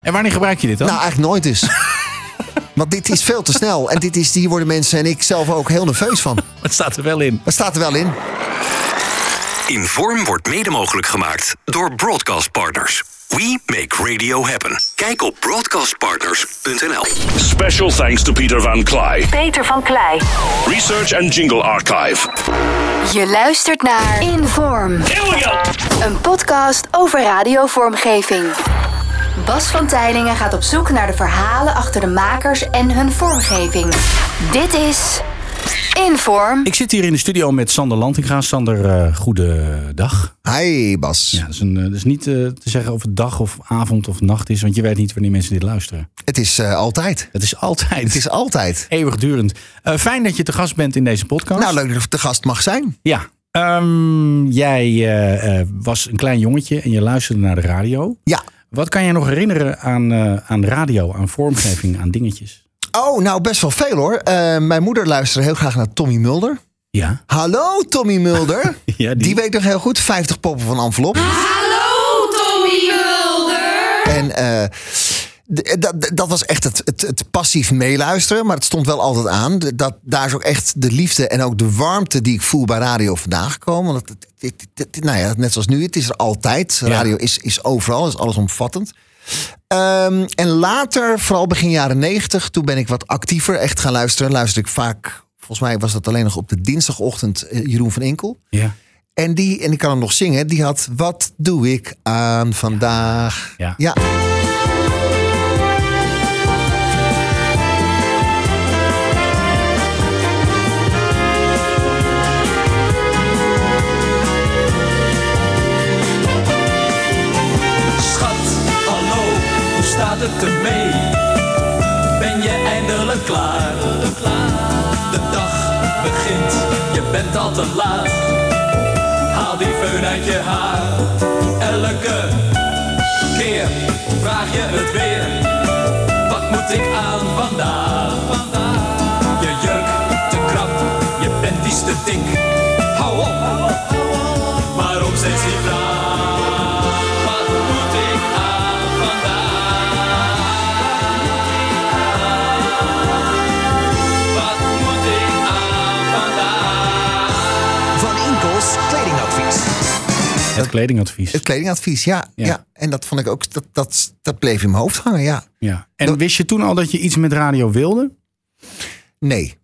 En wanneer gebruik je dit dan? Nou, eigenlijk nooit dus. Want dit is veel te snel. En dit is, hier worden mensen en ik zelf ook heel nerveus van. het staat er wel in. Dat staat er wel in. Inform wordt mede mogelijk gemaakt door Broadcast Partners. We make radio happen. Kijk op broadcastpartners.nl. Special thanks to Peter Van Klei. Peter van Klei. Research and Jingle Archive. Je luistert naar Inform. Een podcast over radiovormgeving. Bas van Tijlingen gaat op zoek naar de verhalen achter de makers en hun vormgeving. Dit is Inform. Ik zit hier in de studio met Sander Lantinga. Sander, uh, goedendag. Hi Bas. Ja, dat is, een, dat is niet uh, te zeggen of het dag of avond of nacht is, want je weet niet wanneer mensen dit luisteren. Het is altijd. Het is altijd. Het is altijd. Eeuwigdurend. fijn dat je te gast bent in deze podcast. Nou, leuk dat je te gast mag zijn. Ja. Um, jij was een klein jongetje en je luisterde naar de radio. Ja. Wat kan je nog herinneren aan, aan radio, aan vormgeving, aan dingetjes? Oh, nou best wel veel hoor. Uh, mijn moeder luisterde heel graag naar Tommy Mulder. Ja. Hallo Tommy Mulder. ja, die... die weet nog heel goed. 50 poppen van envelop. Hallo Tommy Mulder. En uh, dat, dat was echt het, het, het, passief meeluisteren. Maar het stond wel altijd aan. Dat, daar is ook echt de liefde en ook de warmte die ik voel bij radio vandaan gekomen. Want het, het, het, nou ja, net zoals nu, het is er altijd. Radio is, is overal, is allesomvattend. Um, en later, vooral begin jaren negentig, toen ben ik wat actiever echt gaan luisteren. Luisterde ik vaak, volgens mij was dat alleen nog op de dinsdagochtend, Jeroen van Enkel. Ja. En die, en ik kan hem nog zingen, die had Wat doe ik aan vandaag? Ja. ja. Bent al te laat. Haal die föhn uit je haar. Elke keer vraag je het weer. Wat moet ik aan vandaag? Je jurk te krap, je bent iets te dik. Hou op, waarom steeds die Het kledingadvies. Het kledingadvies, ja. Ja. ja. En dat vond ik ook, dat, dat, dat bleef in mijn hoofd hangen, ja. Ja. En Dat- wist je toen al dat je iets met radio wilde? Nee.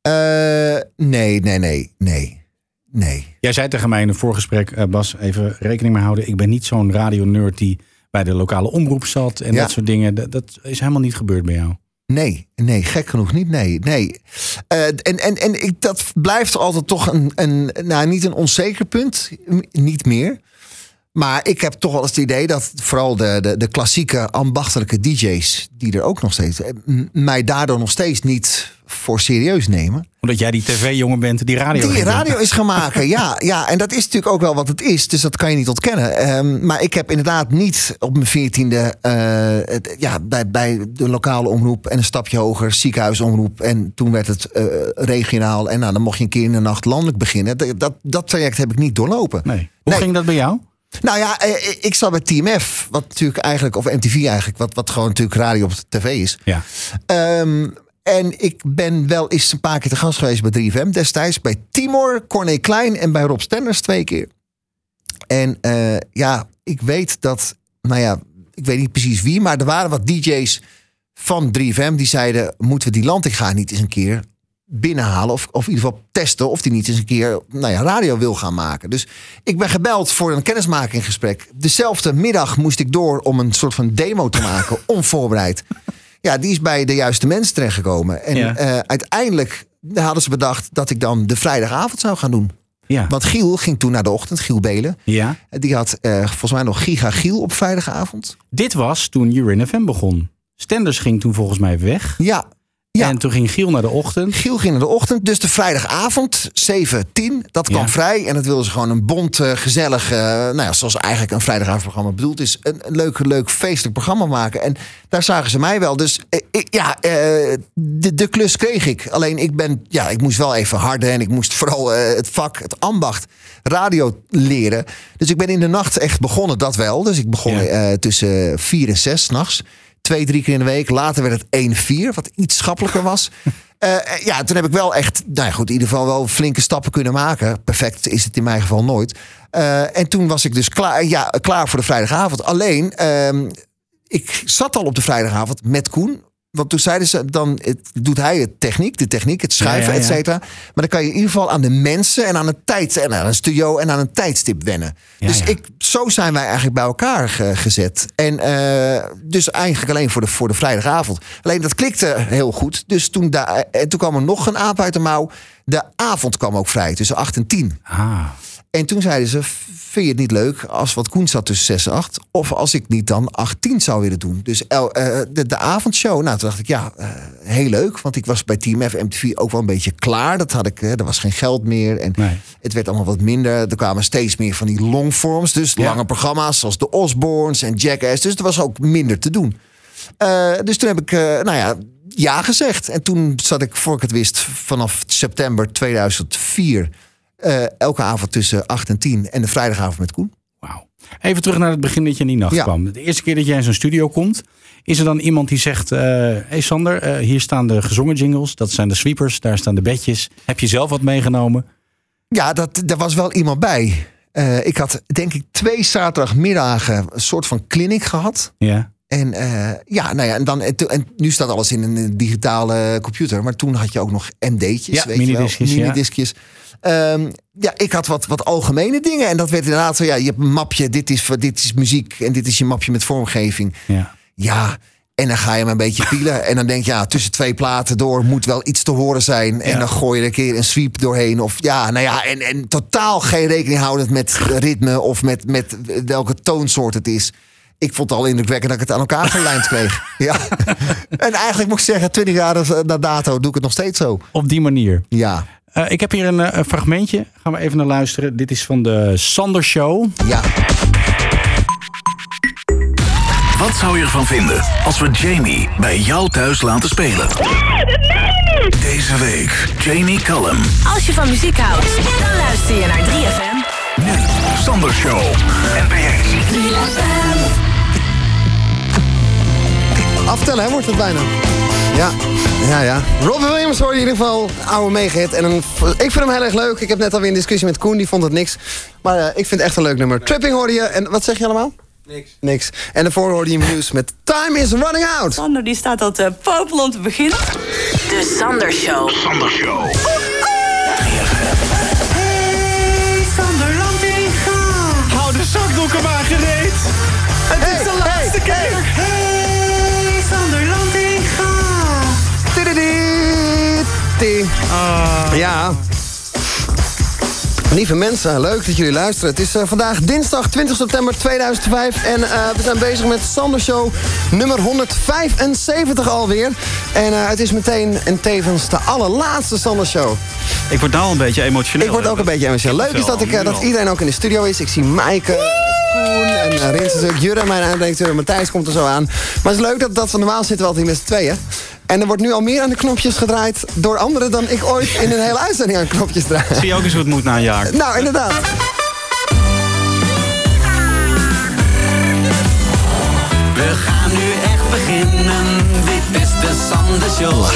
Eh, nee, nee, nee, nee. Nee. Jij zei tegen mij in een voorgesprek, eh, Bas, even rekening mee houden. Ik ben niet zo'n radio-nerd die bij de lokale omroep zat en Ja. dat soort dingen. Dat, dat is helemaal niet gebeurd bij jou. Nee, nee, gek genoeg niet. Nee, nee. Eh, en en, en ik, dat blijft altijd toch een, een, nou, niet een onzeker punt. Niet meer. Maar ik heb toch wel eens het idee dat vooral de, de, de klassieke ambachtelijke DJ's, die er ook nog steeds, eh, mij daardoor nog steeds niet voor serieus nemen. Omdat jij die tv-jongen bent die radio Die doen. radio is gaan maken, ja, ja. En dat is natuurlijk ook wel wat het is. Dus dat kan je niet ontkennen. Ehm, maar ik heb inderdaad niet op mijn veertiende... het- ja, bij, bij de lokale omroep en een stapje hoger ziekenhuisomroep. En toen werd het eh, regionaal. En nou, dan mocht je een keer in de nacht landelijk beginnen. Dat, dat, dat traject heb ik niet doorlopen. Nee. Hoe Nee. ging dat bij jou? Nou ja, eh, ik zat bij TMF. Wat natuurlijk eigenlijk, of MTV eigenlijk. Wat, wat gewoon natuurlijk radio op de tv is. Ja. Ehm, en ik ben wel eens een paar keer te gast geweest bij 3FM destijds. Bij Timor, Corné Klein en bij Rob Stenders twee keer. En eh, ja, ik weet dat, nou ja, ik weet niet precies wie, maar er waren wat DJ's van 3FM die zeiden: moeten we die Lantinga niet eens een keer binnenhalen? Of, of in ieder geval testen of die niet eens een keer nou ja, radio wil gaan maken. Dus ik ben gebeld voor een kennismakinggesprek. Dezelfde middag moest ik door om een soort van demo te maken, onvoorbereid. Ja, die is bij de juiste mensen terechtgekomen. En Ja. eh, uiteindelijk hadden ze bedacht dat ik dan de vrijdagavond zou gaan doen. Ja. Want Giel ging toen naar de ochtend, Giel Belen. ja. Die had eh, volgens mij nog Giga Giel op vrijdagavond. Dit was toen Urin FM begon. Stenders ging toen volgens mij weg. Ja, Ja. En toen ging Giel naar de ochtend. Giel ging in de ochtend, dus de vrijdagavond, 7, 10, dat kwam Ja. vrij. En dat wilden ze gewoon een bont, eh, gezellig, eh, nou ja, zoals eigenlijk een vrijdagavondprogramma bedoeld is, een, een leuk, leuk feestelijk programma maken. En daar zagen ze mij wel. Dus eh, ik, ja, de, de klus kreeg ik. Alleen ik ben, ja, ik moest wel even harder en ik moest vooral het vak, het ambacht, radio leren. Dus ik ben in de nacht echt begonnen, dat wel. Dus ik begon Ja. tussen 4 en 6 nachts. Twee, drie keer in de week. Later werd het 1-4, wat iets schappelijker was. Eh, ja, toen heb ik wel echt, nou ja, goed, in ieder geval wel flinke stappen kunnen maken. Perfect is het in mijn geval nooit. Eh, en toen was ik dus klaar, ja, klaar voor de vrijdagavond. Alleen, ehm, ik zat al op de vrijdagavond met Koen. Want toen zeiden ze, dan het, doet hij het techniek, de techniek, het schuiven, Ja, ja, et cetera. Maar dan kan je in ieder geval aan de mensen en aan het tijd en aan een studio en aan een tijdstip wennen. Dus. Ik, zo zijn wij eigenlijk bij elkaar ge- gezet. En eh, dus eigenlijk alleen voor de, voor de vrijdagavond. Alleen dat klikte heel goed. Dus toen, en toen kwam er nog een aap uit de mouw. De avond kwam ook vrij, tussen 8 en 10. Ah, En toen zeiden ze, vind je het niet leuk als wat Koen zat tussen 6 en 8? Of als ik niet dan 8, 10 zou willen doen? Dus el- eh, de, de avondshow, nou toen dacht ik, ja, eh, heel leuk. Want ik was bij Team F MTV ook wel een beetje klaar. Dat had ik, er was geen geld meer. En Nee. het werd allemaal wat minder. Er kwamen steeds meer van die longforms. Dus Ja. lange programma's zoals de Osbournes en Jackass. Dus er was ook minder te doen. Eh, dus toen heb ik, nou ja, ja gezegd. En toen zat ik, voor ik het wist, vanaf september 2004... eh, elke avond tussen 8 en 10 en de vrijdagavond met Koen. wauw. Even terug naar het begin dat je in die nacht Ja. kwam. De eerste keer dat jij in zo'n studio komt, is er dan iemand die zegt: Hé hey Sander, eh, hier staan de gezongen jingles, dat zijn de sweepers, daar staan de bedjes. Heb je zelf wat meegenomen? Ja, dat, daar was wel iemand bij. Eh, ik had denk ik twee zaterdagmiddagen een soort van clinic gehad. Ja. En eh, ja, nou ja, en, dan, en, nu staat alles in een digitale computer. Maar toen had je ook nog MD'tjes. Ja, weet je wel, minidiscjes, ja. Ehm, ja, ik had wat, wat algemene dingen. En dat werd inderdaad zo, ja, je hebt een mapje. Dit is, voor- dit is muziek en dit is je mapje met vormgeving. ja. Ja, en dan ga je maar een beetje pielen. En dan denk je, ja, tussen twee platen door moet wel iets te horen zijn. En Ja. dan gooi je er een keer een sweep doorheen. Of ja, nou ja, en, en totaal geen rekening houdend met ritme of met, met welke toonsoort het is. Ik vond het al indrukwekkend dat ik het aan elkaar gelijmd kreeg. Ja. En eigenlijk moet ik zeggen, 20 jaar na dato doe ik het nog steeds zo. Op die manier. Ja, Eh, ik heb hier een, eh, een fragmentje. Gaan we even naar luisteren. Dit is van de Sander Show. ja. Wat zou je ervan vinden als we Jamie bij jou thuis laten spelen? Deze week Jamie Cullum. Als je van muziek houdt, dan luister je naar 3FM. Nu Sander Show. NPS. Aftellen, hè, wordt het bijna. Ja, ja, ja. Robin Williams hoorde in ieder geval oude meegehit. En een, ik vind hem heel erg leuk. Ik heb net alweer een discussie met Koen, die vond het niks. Maar eh, ik vind het echt een leuk nummer. Tripping hoorde je. En wat zeg je allemaal? Niks. Niks. En daarvoor hoorde je Muse met Time is Running Out. Sander die staat al te popelen om te beginnen. De Sander Show. Sander Show. Hey, Sander. Hou de zakdoeken maar gereed. Het is de laatste keer. Hey, Tididi. Ja. Lieve mensen, leuk dat jullie luisteren. Het is eh, vandaag dinsdag 20 september 2005 en eh, we zijn bezig met Sander Show nummer 175 alweer. En eh, het is meteen en tevens de allerlaatste Sander Show. Ik word daar al een beetje emotioneel. Ik word ook een beetje emotioneel. Leuk is dat, ik, dat iedereen ook in de studio is. Ik zie Maaike, Koen en uh, Rins natuurlijk. Jurre, mijn eindredacteur Matthijs komt er zo aan. Maar het is leuk dat, dat we normaal zitten we altijd met z'n tweeën. En er wordt nu al meer aan de knopjes gedraaid door anderen dan ik ooit in een hele uitzending aan knopjes draai. Zie je ook eens hoe het moet na een jaar. Nou, inderdaad. We gaan nu echt beginnen. Dit is de Sander Show.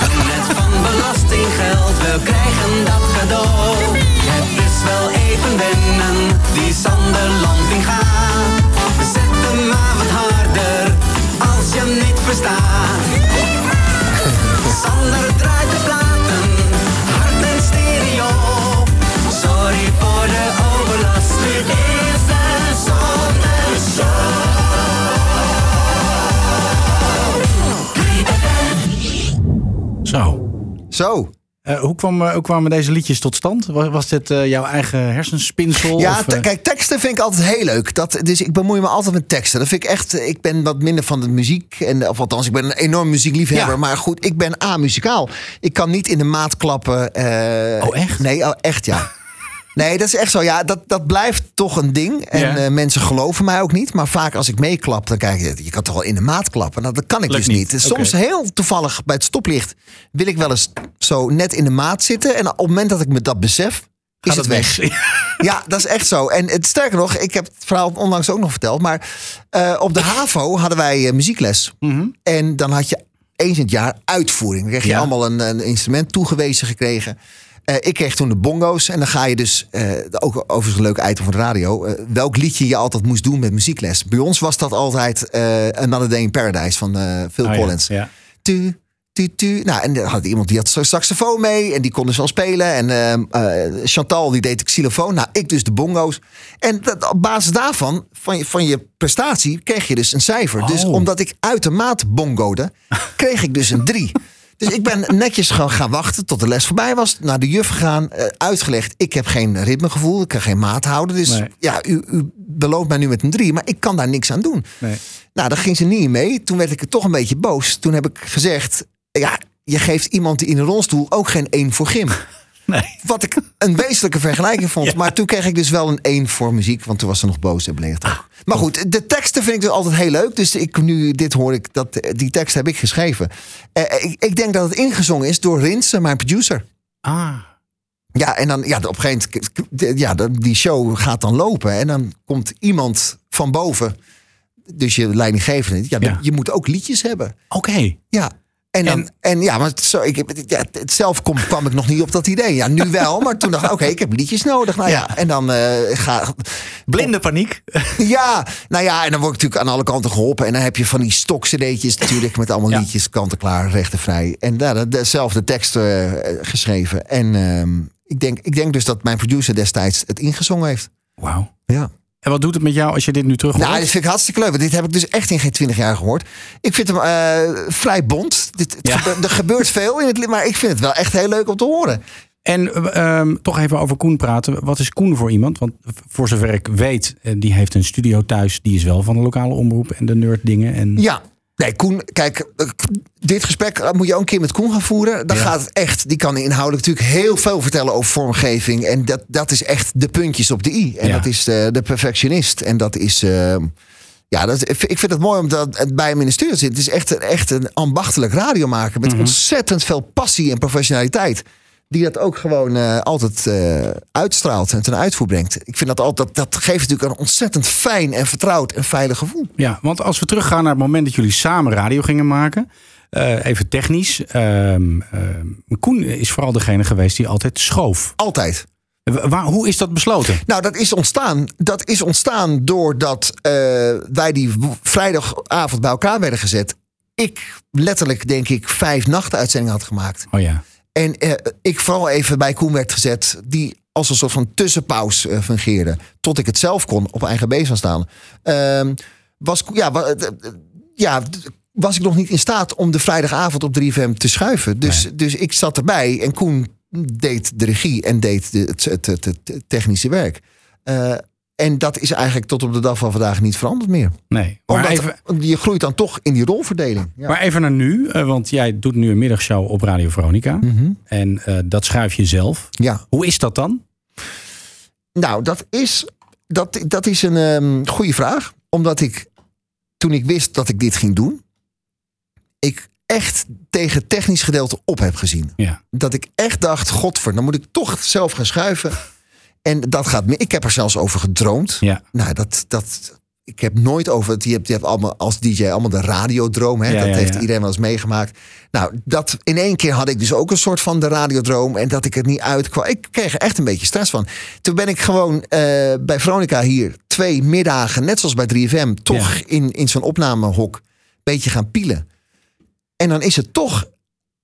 We doen het van belastinggeld. We krijgen dat cadeau. Het is wel even wennen. Die Sander Lantinga. Zet hem maar wat harder. Als je niet verstaat. Sander draait de platen. Hard en stereo. Sorry voor de overlast. Dit is de Sander Show. Zo. Zo. Eh, hoe, kwam, eh, hoe kwamen deze liedjes tot stand? Was, was dit eh, jouw eigen hersenspinsel? Ja, of, kijk, teksten vind ik altijd heel leuk. Dat, dus ik bemoei me altijd met teksten. Dat vind ik echt. Ik ben wat minder van de muziek. En, of althans, ik ben een enorm muziekliefhebber. Ja. Maar goed, ik ben amuzikaal. Ik kan niet in de maat klappen. Oh, echt? Nee, oh, echt ja. Nee, dat is echt zo. Ja, dat, dat blijft toch een ding. En Ja. eh, mensen geloven mij ook niet. Maar vaak als ik meeklap, dan kijk je, je kan toch wel in de maat klappen. Nou, dat kan ik Lukt dus niet. Soms heel toevallig bij het stoplicht wil ik wel eens zo net in de maat zitten. En op het moment dat ik me dat besef, is het weg. Ja, dat is echt zo. En het, sterker nog, ik heb het verhaal onlangs ook nog verteld. Maar eh, op de HAVO hadden wij eh, muziekles. Mhm. En dan had je eens in het jaar uitvoering. Dan kreeg je Ja. allemaal een, een instrument toegewezen gekregen. Eh, ik kreeg toen de bongo's. En dan ga je dus, eh, ook overigens een leuk item van de radio. eh, welk liedje je altijd moest doen met muziekles. Bij ons was dat altijd Another Day in Paradise van Phil Oh, Collins. Ja. Tu, tu, tu. Nou, en dan had iemand die had zo'n saxofoon mee. En die kon dus wel spelen. En ehm, eh, Chantal die deed de xylofoon. Nou, ik dus de bongo's. En dat, op basis daarvan, van je, van je prestatie, kreeg je dus een cijfer. Dus Oh. omdat ik uitermate bongode, kreeg ik dus een drie. Dus ik ben netjes gaan, gaan wachten tot de les voorbij was. Naar de juf gegaan, eh, uitgelegd. Ik heb geen ritmegevoel, ik kan geen maat houden. Dus Nee. ja, u, u belooft mij nu met een drie. Maar ik kan daar niks aan doen. Nee. Nou, daar ging ze niet mee. Toen werd ik er toch een beetje boos. Toen heb ik gezegd: Ja, je geeft iemand die in een rolstoel ook geen één voor gym. Nee. Wat ik een wezenlijke vergelijking vond. Maar toen kreeg ik dus wel een één voor muziek. Want toen was ze nog boos en beledigd. Maar goed, de teksten vind ik dus altijd heel leuk. Dus ik, nu dit hoor ik, dat, die tekst heb ik geschreven. Eh, ik, ik denk dat het ingezongen is door Rinse, mijn producer. Ah. Ja, en dan ja, op een gegeven moment, ja, die show gaat dan lopen. En dan komt iemand van boven, dus je leidinggevende. Ja, Ja. je moet ook liedjes hebben. Oké. Ja. En, dan, En- en, ja, maar het- zo, ik, heb- ja, het zelf kom, kwam ik nog niet op dat idee. Ja, nu wel, maar toen dacht ik, oké, ik heb liedjes nodig. Nou ja, en dan eh, ga Blinde paniek. Ja, nou ja, en dan word ik natuurlijk aan alle kanten geholpen. En dan heb je van die stokcd'tjes natuurlijk met allemaal Ja. liedjes, kant en klaar, recht en vrij. En daar dezelfde tekst eh, geschreven. En ehm, ik, denk, ik denk dus dat mijn producer destijds het ingezongen heeft. Wauw. Ja. En wat doet het met jou als je dit nu terug hoort? Nou, dat vind ik hartstikke leuk. Want dit heb ik dus echt in geen twintig jaar gehoord. Ik vind hem eh, vrij bont. Dit, Ja. er gebeurt veel in het maar ik vind het wel echt heel leuk om te horen. En ehm, toch even over Koen praten. Wat is Koen voor iemand? Want voor zover ik weet, eh, die heeft een studio thuis. Die is wel van de lokale omroep en de nerd dingen. En... Ja. Nee, Koen, kijk, eh, dit gesprek eh, moet je ook een keer met Koen gaan voeren. Dan Ja. gaat het echt, die kan inhoudelijk natuurlijk heel veel vertellen over vormgeving. En dat, dat is echt de puntjes op de i. En Ja. dat is de, de perfectionist. En dat is, eh, ja, dat, ik vind het mooi omdat het bij hem in de studio zit. Het is echt, een- echt een ambachtelijk radiomaker met Mhm. ontzettend veel passie en professionaliteit. Die dat ook gewoon eh, altijd eh, uitstraalt en ten uitvoer brengt. Ik vind dat altijd, dat geeft natuurlijk een ontzettend fijn en vertrouwd en veilig gevoel. Ja, want als we teruggaan naar het moment dat jullie samen radio gingen maken. eh, even technisch. ehm, ehm, Koen is vooral degene geweest die altijd schoof. Altijd. Wa- waar- hoe is dat besloten? Nou, dat is ontstaan. Dat is ontstaan doordat wij die vrijdagavond bij elkaar werden gezet. Ik letterlijk, denk ik, vijf nachtuitzendingen had gemaakt. Oh ja. En eh, ik vooral even bij Koen werd gezet, die als een soort van tussenpaus eh, fungeerde. Tot ik het zelf kon op eigen been gaan staan. Ehm, was, ja, wa- eh, ja, was ik nog niet in staat om de vrijdagavond op 3FM te schuiven. Dus, dus ik zat erbij en Koen deed de regie en deed de, het, het, het, het technische werk. Eh, en dat is eigenlijk tot op de dag van vandaag niet veranderd meer. Nee. Maar Omdat even, je groeit dan toch in die rolverdeling. Ja. maar even naar nu. eh, want jij doet nu een middagshow op Radio Veronica. Mhm. En eh, dat schuif je zelf. ja. Hoe is dat dan? Nou, dat is, dat, dat is een ehm, goede vraag. Omdat ik, toen ik wist dat ik dit ging doen, ik echt tegen het technisch gedeelte op heb gezien. Ja. Dat ik echt dacht, godver, dan moet ik toch zelf gaan schuiven. En dat gaat me. Ik heb er zelfs over gedroomd. Ja. Nou, dat, dat, ik heb nooit over. Je hebt, je hebt allemaal als DJ allemaal de radiodroom. Hè? Ja, dat ja, heeft ja. iedereen wel eens meegemaakt. Nou, dat in één keer had ik dus ook een soort van de radiodroom. En dat ik het niet uitkwam. Ik kreeg er echt een beetje stress van. Toen ben ik gewoon eh, bij Veronica hier twee middagen, net zoals bij 3FM, toch in, in zo'n opnamehok, een beetje gaan pielen. En dan is het toch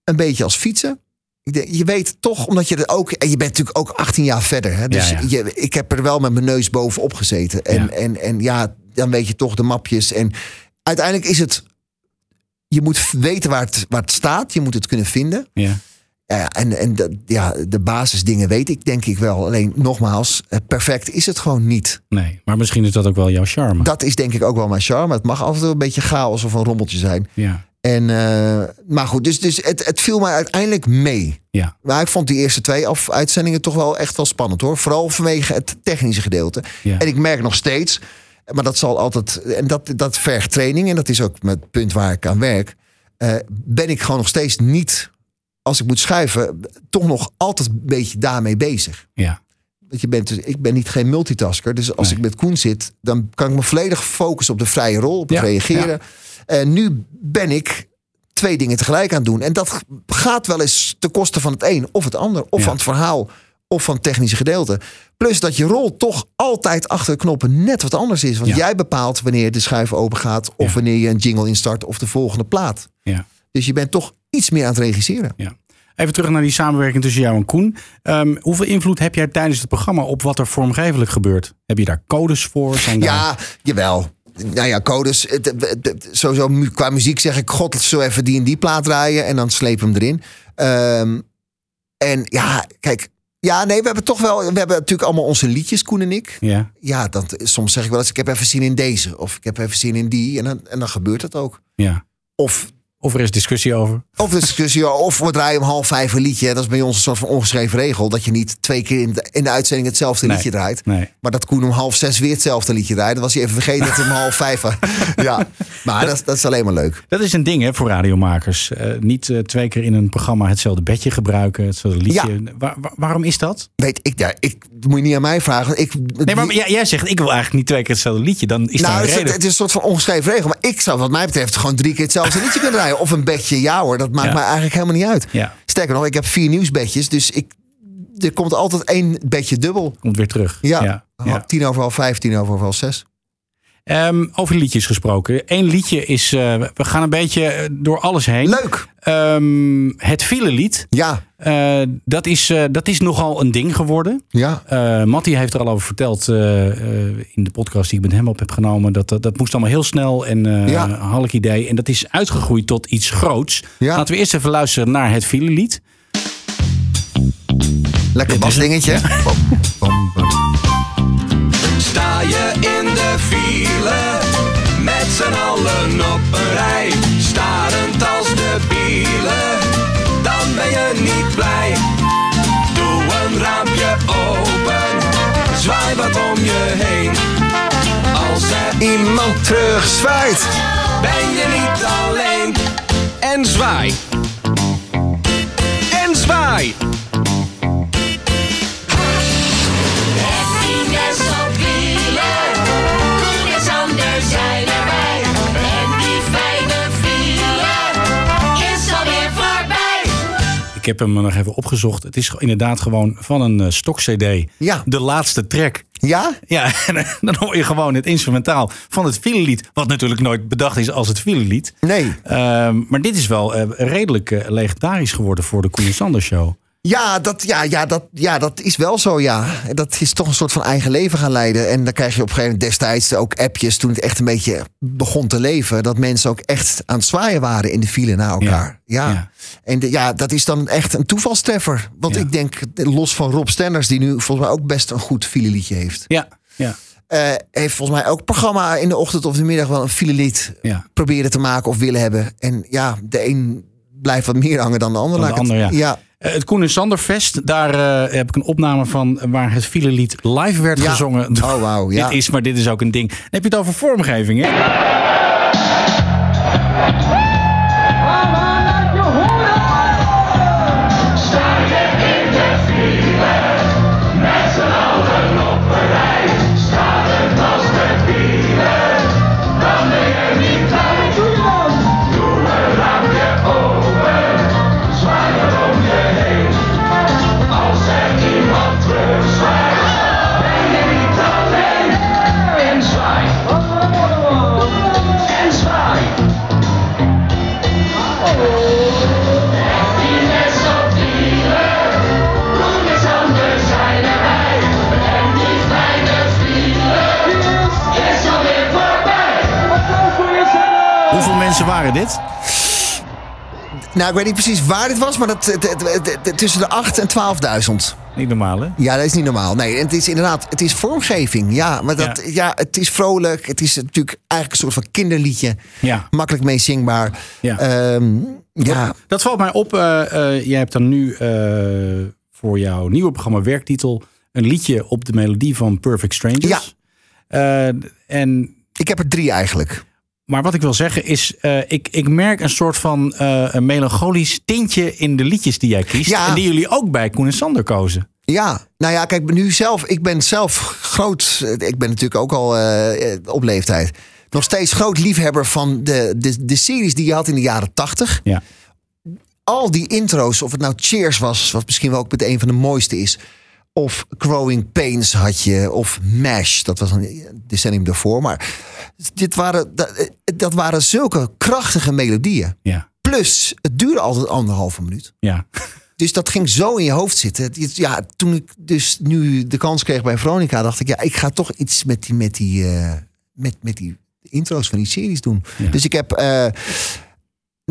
een beetje als fietsen. Je weet toch, omdat je er ook. En je bent natuurlijk ook 18 jaar verder. Hè? Dus Ja, ja. Je, ik heb er wel met mijn neus bovenop gezeten. En Ja. En, en ja, dan weet je toch de mapjes. En uiteindelijk is het. Je moet weten waar het, waar het staat. Je moet het kunnen vinden. Ja. En, en de, ja, de basisdingen weet ik denk ik wel. Alleen nogmaals, eh, perfect is het gewoon niet. Nee, maar misschien is dat ook wel jouw charme. Dat is denk ik ook wel mijn charme. Het mag toe een beetje chaos of een rommeltje zijn. Ja. En, eh, maar goed, dus, dus het, het viel mij uiteindelijk mee. Ja. Maar ik vond die eerste twee af uitzendingen toch wel echt wel spannend hoor. Vooral vanwege het technische gedeelte. Ja. En ik merk nog steeds, maar dat zal altijd, en dat, dat vergt training. En dat is ook het punt waar ik aan werk. eh, ben ik gewoon nog steeds niet, als ik moet schuiven, toch nog altijd een beetje daarmee bezig. Ja. Want je bent, dus- ik ben niet geen multitasker. Dus als ik met Koen zit, dan kan ik me volledig focussen op de vrije rol, op het Ja, reageren. En nu ben ik twee dingen tegelijk aan het doen. En dat gaat wel eens ten koste van het een of het ander. Of Ja. van het verhaal, of van het technische gedeelte. Plus dat je rol toch altijd achter de knoppen net wat anders is. Want Ja. jij bepaalt wanneer de schuif open gaat. Of Ja. wanneer je een jingle instart of de volgende plaat. Ja. Dus je bent toch iets meer aan het regisseren. Ja. Even terug naar die samenwerking tussen jou en Koen. Ehm, hoeveel invloed heb jij tijdens het programma op wat er vormgevelijk gebeurt? Heb je daar codes voor? Zijn daar- Ja, jawel. Nou ja, codes. Het, het- het- sowieso qua muziek zeg ik... God, zo even die en die plaat draaien. En dan sleep hem erin. Ehm, en ja, kijk... Ja, nee, we hebben toch wel... We hebben natuurlijk allemaal onze liedjes, Koen en ik. Ja. Ja, dan, soms zeg ik wel eens... Ik heb even zin in deze. Of ik heb even zin in die. En dan, en dan gebeurt het ook. ja. Of Of er is discussie over. Of discussie, of we draaien om half vijf een liedje. Dat is bij ons een soort van ongeschreven regel. Dat je niet twee keer in de, in de uitzending hetzelfde Nee. liedje draait. Nee. Maar dat Koen om half zes weer hetzelfde liedje draait. Dan was hij even vergeten dat het om half vijf was. Ja, maar dat, dat is alleen maar leuk. Dat is een ding hè, voor radiomakers. Eh, niet eh, twee keer in een programma hetzelfde bedje gebruiken, hetzelfde liedje. Waar- waar- waarom is dat? Weet ik, ja, ik dat moet je niet aan mij vragen. Ik, Nee, maar jij, jij zegt, ik wil eigenlijk niet twee keer hetzelfde liedje. Dan is nou, daar het, een reden. het is een soort van ongeschreven regel. Maar ik zou wat mij betreft gewoon drie keer hetzelfde liedje kunnen draaien. Of een bedje, ja hoor. Dat maakt Ja. mij eigenlijk helemaal niet uit. Ja, Sterker nog, ik heb vier nieuwsbedjes. Dus ik, er komt altijd één bedje dubbel. komt weer terug. Ja, ja, ja. tien over half vijf, tien over half zes. Ehm, over liedjes gesproken. Eén liedje is, eh, we gaan een beetje eh, door alles heen. Leuk. Ehm, het filelied. Ja, Eh, dat, is, eh, dat is nogal een ding geworden. ja. Eh Mattie heeft er al over verteld eh, eh, in de podcast die ik met hem op heb genomen. Dat, dat, dat moest allemaal heel snel en eh Ja. halk idee. En dat is uitgegroeid tot iets groots. Ja. Laten we eerst even luisteren naar het filelied. Lekker basdingetje. Sta je in met z'n allen op een rij, starend als de bielen, dan ben je niet blij. Doe een raampje open, zwaai wat om je heen. Als er Iemand terugzwaait. ben je niet alleen. En zwaai. En zwaai. Happiness heb hem nog even opgezocht. Het is inderdaad gewoon van een eh, stok-cd. Ja. De laatste track. Ja? Ja, en dan hoor je gewoon het instrumentaal van het filelied. Wat natuurlijk nooit bedacht is als het filelied. Nee. Ehm, maar dit is wel eh, redelijk eh, legendarisch geworden voor de Koen en Sander show. Ja dat, ja, ja, dat, ja, dat is wel zo, ja. Dat is toch een soort van eigen leven gaan leiden. En dan krijg je op een gegeven moment destijds ook appjes... toen het echt een beetje begon te leven... dat mensen ook echt aan het zwaaien waren in de file naar elkaar. Ja. ja. En de- ja, dat is dan echt een toevalstreffer. Want Ja. ik denk, los van Rob Stenders... die nu volgens mij ook best een goed fileliedje heeft... Ja, ja, eh, heeft volgens mij ook programma in de ochtend of de middag... wel een filelied ja. proberen te maken of willen hebben. En ja, de een blijft wat meer hangen dan de ander. Dan de ja. Het Koen en Sander Fest, daar eh, heb ik een opname van waar het filelied live werd Ja. gezongen. Oh, wauw, ja. Dit is, maar dit is ook een ding. Dan heb je het over vormgeving, hè? Mensen waren dit? nou, ik weet niet precies waar dit was, maar dat, tussen de 8 en 12.000. Niet normaal, hè? Ja, dat is niet normaal. Nee, en het is inderdaad, het is vormgeving. Ja, maar dat, ja. het is vrolijk. Het is natuurlijk eigenlijk een soort van kinderliedje. Ja. Makkelijk mee zingbaar. Ja. Ehm, ja. Dat valt mij op. eh, eh, jij hebt dan nu eh, voor jouw nieuwe programma Werktitel een liedje op de melodie van Perfect Strangers. Ja. en ik heb er drie eigenlijk. Maar wat ik wil zeggen is, eh, ik, ik merk een soort van eh, een melancholisch tintje in de liedjes die jij kiest. Ja. En die jullie ook bij Koen en Sander kozen. Ja, nou ja, kijk, nu zelf, ik ben zelf groot, ik ben natuurlijk ook al eh, op leeftijd, nog steeds groot liefhebber van de, de, de series die je had in de jaren tachtig. Ja. Al die intro's, of het nou Cheers was, wat misschien wel ook met een van de mooiste is, of Growing Pains had je, of MASH, dat was een decennium daarvoor. Maar dit waren, dat, dat waren zulke krachtige melodieën. Ja. Plus, het duurde altijd anderhalve minuut. Ja. Dus dat ging zo in je hoofd zitten. Ja, toen ik dus nu de kans kreeg bij Veronica, dacht ik, ja, ik ga toch iets met die, met die, eh, met, met die intro's van die series doen. Dus ik heb, eh,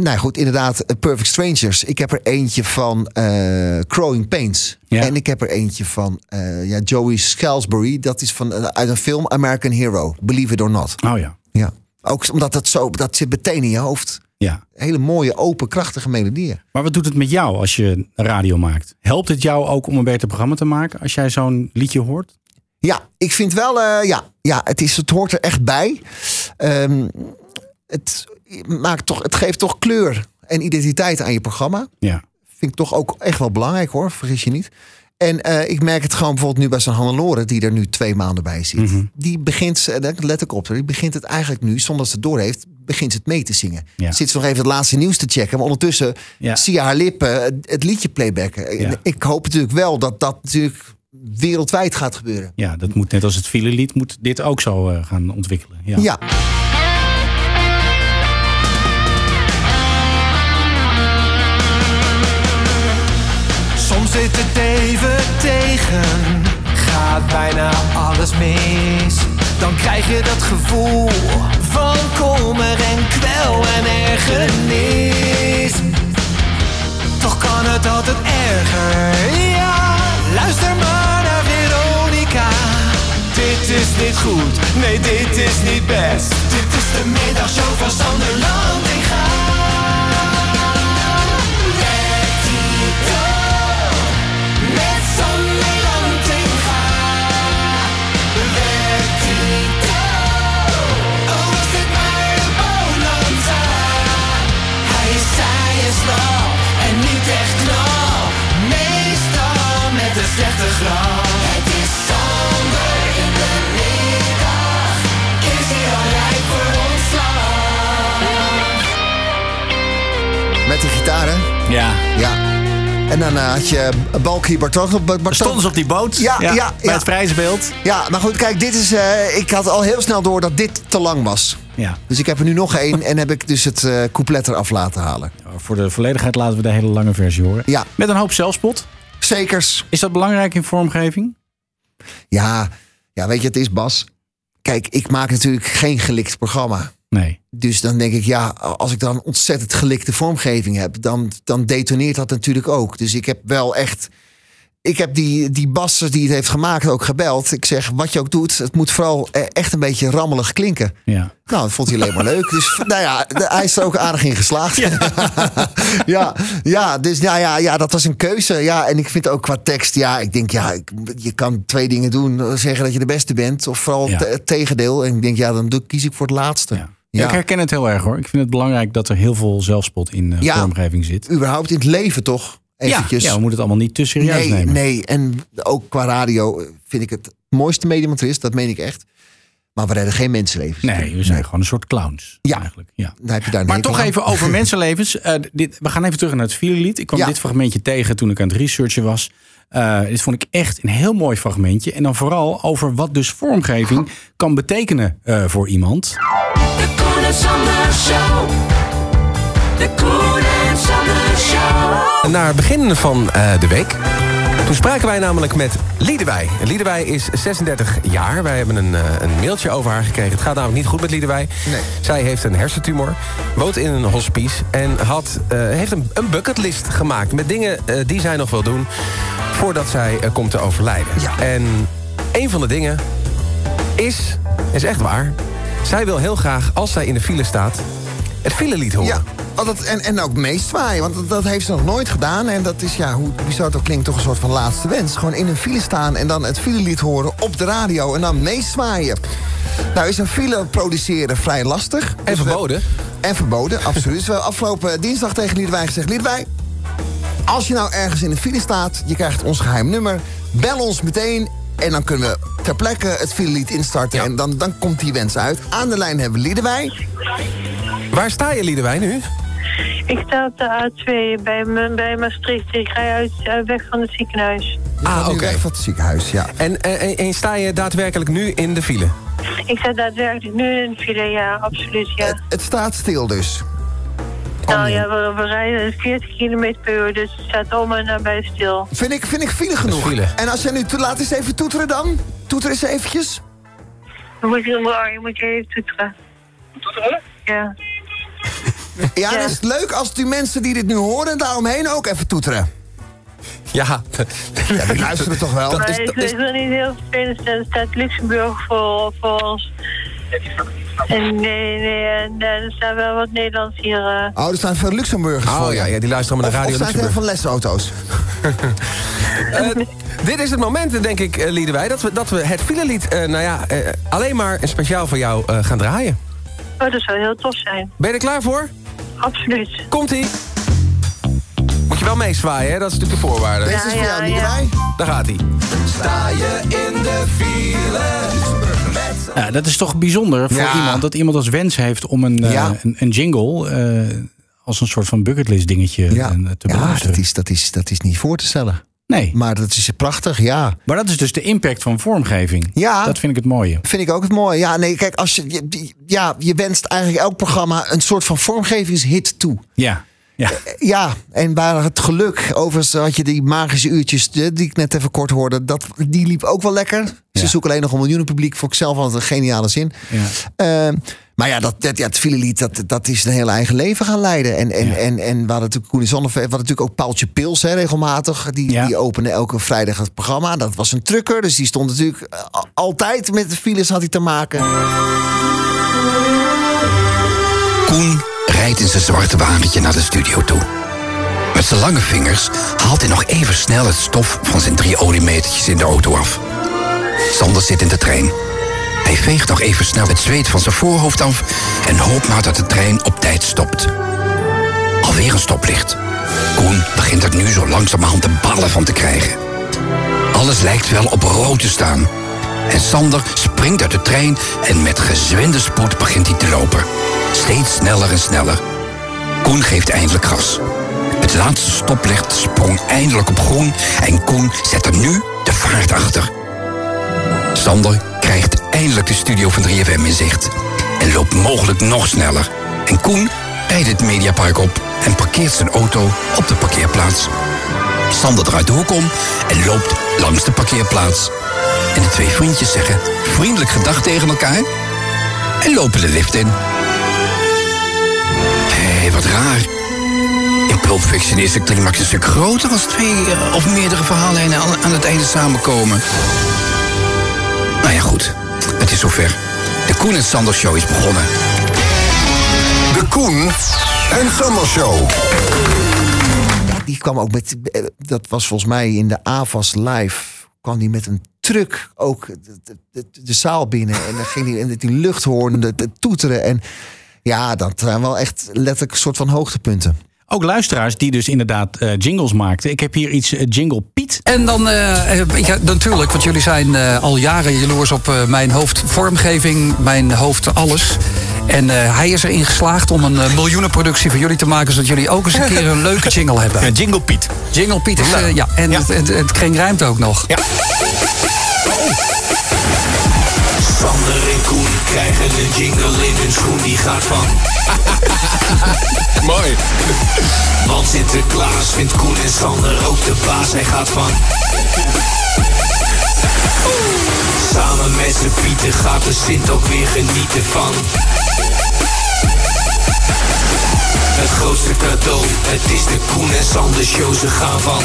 nou goed, inderdaad, eh, Perfect Strangers. Ik heb er eentje van eh Crowing Pains. En ik heb er eentje van eh, ja, Joey Scalesbury. Dat is van, uit een film American Hero, Believe It or Not. Oh ja. Ja. Ook omdat dat zo, dat zit meteen in je hoofd. Ja. Hele mooie, open, krachtige melodieën. Maar wat doet het met jou als je radio maakt? Helpt het jou ook om een beter programma te maken als jij zo'n liedje hoort? Ja, ik vind wel, ja, ja het, is, het hoort er echt bij. Ehm, het, maakt toch, het geeft toch kleur en identiteit aan je programma. Ja. Vind ik toch ook echt wel belangrijk hoor, vergis je niet. En eh, ik merk het gewoon bijvoorbeeld nu bij zo'n Hannelore, die er nu twee maanden bij zit. Die begint, eh, let ik op, die begint het eigenlijk nu, zonder dat ze het door heeft, begint ze het mee te zingen. Ja. Zit ze nog even het laatste nieuws te checken, maar ondertussen zie je haar lippen het, liedje playbacken. Ja. Ik hoop natuurlijk wel dat dat natuurlijk wereldwijd gaat gebeuren. Ja, dat moet net als het filelied, moet dit ook zo eh, gaan ontwikkelen. Ja. Zit het even tegen, gaat bijna alles mis. Dan krijg je dat gevoel van kommer en kwel en ergernis. Toch kan het altijd erger, ja. Luister maar naar Veronica. Dit is niet goed, nee dit is niet best. Dit is de middagshow van Sander Landinga. Werktitel slechte grap. Het is Sander in de middag. Is hij al rijk voor ontslag? Met die gitaar, hè? Ja. Ja. En dan eh, had je Balky Bartok. Bartok. Stonden ze op die boot? Ja, ja, Ja, ja. bij het prijsbeeld. Ja, maar goed, kijk, dit is. eh, ik had al heel snel door dat dit te lang was. Ja. Dus ik heb er nu nog één en heb ik dus het eh couplet eraf laten halen. Voor de volledigheid laten we de hele lange versie horen. Ja. Met een hoop zelfspot. Zekers. Is dat belangrijk in vormgeving? Ja, ja, weet je, het is Bas. Kijk, ik maak natuurlijk geen gelikt programma. Nee. Dus dan denk ik, ja, als ik dan ontzettend gelikte vormgeving heb, dan, dan detoneert dat natuurlijk ook. Dus ik heb wel echt. Ik heb die, die Bas die het heeft gemaakt ook gebeld. Ik zeg, wat je ook doet, het moet vooral eh, echt een beetje rammelig klinken. Ja. Nou, dat vond hij alleen maar leuk. Dus nou ja, de- hij is er ook aardig in geslaagd. Ja, ja, dus nou ja, ja, dat was een keuze. Ja, en ik vind ook qua tekst, ja, ik denk, ja, ik, je kan twee dingen doen. Zeggen dat je de beste bent, of vooral Ja. het tegendeel. En ik denk, ja, dan kies ik voor het laatste. Ja. Ja. Ik herken het heel erg hoor. Ik vind het belangrijk dat er heel veel zelfspot in eh, Ja. vormgeving zit. Überhaupt in het leven toch? Eventjes. Ja, ja, we moeten het allemaal niet te serieus nee, nemen. nee, en ook qua radio vind ik het mooiste medium wat er is. Dat meen ik echt. Maar we redden geen mensenlevens. Nee, we zijn gewoon een soort clowns. Ja, eigenlijk. Ja. Dan heb je daar een Maar toch aan. even over mensenlevens. Eh, dit, we gaan even terug naar het filelied. Ik kwam Ja. dit fragmentje tegen toen ik aan het researchen was. Eh, dit vond ik echt een heel mooi fragmentje. En dan vooral over wat dus vormgeving kan betekenen eh, voor iemand. De Show. De Naar het begin van eh, de week Toen spraken wij namelijk met Liedewij. Liedewij is 36 jaar. Wij hebben een, eh, een mailtje over haar gekregen. Het gaat namelijk niet goed met Liedewij. Nee. Zij heeft een hersentumor, woont in een hospice... en had, eh, heeft een, een bucketlist gemaakt met dingen die zij nog wil doen... voordat zij komt te overlijden. En een van de dingen is, is echt waar... zij wil heel graag, als zij in de file staat... het filelied horen. Ja, want dat, en, en ook meestzwaaien, want dat, dat heeft ze nog nooit gedaan. En dat is, ja, hoe bizar het ook klinkt, toch een soort van laatste wens. Gewoon in een file staan en dan het filelied horen op de radio en dan meestzwaaien. Nou is een file produceren vrij lastig. En Dus we- verboden. En verboden, absoluut. Dus we hebben afgelopen dinsdag tegen Liedewij gezegd... Liedewij, als je nou ergens in een file staat, je krijgt ons geheim nummer... bel ons meteen en dan kunnen we ter plekke het filelied instarten... en dan, dan komt die wens uit. Aan de lijn hebben we Liedewij. Waar sta je, Liedewij, nu? Ik sta op de A2 bij, bij Maastricht. Ik ga uit, uit weg van het ziekenhuis. Ah, oké. Weg van het ziekenhuis, ja. En, en, en- en sta je daadwerkelijk nu in de file? Ik sta daadwerkelijk nu in de file, ja, absoluut, ja. Het staat stil dus. nou ja, we, we rijden 40 km per uur, dus het staat om en nabij stil. Vind ik, vind ik file genoeg. En als jij nu... Laat eens even toeteren dan. Toeter eens eventjes. Dan moet je, je moet je even toeteren. Toeteren? Ja. Ja, dan is het leuk als die mensen die dit nu horen... daaromheen ook even toeteren. Ja. ja die luisteren toch wel? maar het is wel niet heel vervelend. Er staat Luxemburg voor, voor ons. En nee, nee, eh, er staan wel wat Nederlands hier. eh. Oh, er staan veel Luxemburgers Oh voor. ja, ja, die luisteren naar Of, Radio of Luxemburg. van lesauto's? Eh, dit is het moment, denk ik, Liedewij, dat we, dat we het filelied, eh, nou ja, alleen maar speciaal voor jou eh, gaan draaien. Oh, dat zou heel tof zijn. Ben je er klaar voor? Absoluut. Komt-ie. Moet je wel meezwaaien, hè? Dat is natuurlijk de voorwaarde. Deze is voor jou, Liedewij. Daar gaat hij. Sta je in de file? Ja, dat is toch bijzonder voor Ja. iemand dat iemand als wens heeft om een, eh, Ja. een, een jingle eh, als een soort van bucketlist dingetje Ja, eh, te ja beluisteren. dat, is, dat, is, dat is niet voor te stellen. Nee. Maar dat is prachtig, ja. Maar dat is dus de impact van vormgeving. Ja. Dat vind ik het mooie. Vind ik ook het mooie. Ja, nee, kijk, als je, ja, je wenst eigenlijk elk programma een soort van vormgevingshit toe. Ja. Ja. Ja, en waar het geluk, overigens had je die magische uurtjes eh, die ik net even kort hoorde, dat, die liep ook wel lekker. Ze zoeken alleen nog een miljoenen publiek, vond ik zelf altijd een geniale zin. Ja. Ehm, maar ja, dat, dat, ja, het filelied, dat, dat is een heel eigen leven gaan leiden. En, en, en, en we hadden natuurlijk Koen Zonneveld, we hadden natuurlijk ook Paaltje Pils hè, regelmatig. Die, die opende elke vrijdag het programma. Dat was een trucker, dus die stond natuurlijk eh, altijd met de files had hij te maken. Koen in zijn zwarte wagentje naar de studio toe. Met zijn lange vingers haalt hij nog even snel het stof van zijn drie oliemetertjes in de auto af. Sander zit in de trein. Hij veegt nog even snel het zweet van zijn voorhoofd af en hoopt maar dat de trein op tijd stopt. Alweer een stoplicht. Koen begint er nu zo langzamerhand de ballen van te krijgen. Alles lijkt wel op rood te staan. En Sander springt uit de trein en met gezwinde spoed begint hij te lopen. Steeds sneller en sneller. Koen geeft eindelijk gas. Het laatste stoplicht sprong eindelijk op groen en Koen zet er nu de vaart achter. Sander krijgt eindelijk de studio van 3FM in zicht en loopt mogelijk nog sneller. En Koen rijdt het Mediapark op en parkeert zijn auto op de parkeerplaats. Sander draait de hoek om en loopt langs de parkeerplaats. En de twee vriendjes zeggen vriendelijk gedag tegen elkaar en lopen de lift in. Hey, wat raar. In Pulp Fiction is de climax een stuk groter als twee eh, of meerdere verhaallijnen aan, het einde samenkomen. Nou ja, goed. Het is zover. De Koen en Sander Show is begonnen. De Koen en Sander Show. Die kwam ook met, eh, dat was volgens mij in de AVAS live, kwam die met een truck ook de, de, de, zaal binnen. En dan ging hij met die luchthoorn, de toeteren. En ja, dat zijn wel echt letterlijk een soort van hoogtepunten. Ook luisteraars die dus inderdaad eh, jingles maakten. Ik heb hier iets eh, Jingle Piet. En dan, eh, eh, ja, natuurlijk, want jullie zijn eh, al jaren jaloers op mijn hoofdvormgeving, mijn hoofd alles. En eh, hij is erin geslaagd om een miljoenenproductie voor jullie te maken, zodat jullie ook eens een keer een leuke jingle hebben. Ja, Jingle Piet. Jingle Piet is, ja, en Het, het, het ook nog. Ja. Sander en Koen krijgen een jingle in hun schoen die gaat van. Mooi. Want Sinterklaas vindt Koen en Sander ook de baas. Hij gaat van. Samen met z'n pieten gaat de Sint ook weer genieten van Het grootste cadeau, het is de Koen en Sander show, ze gaan van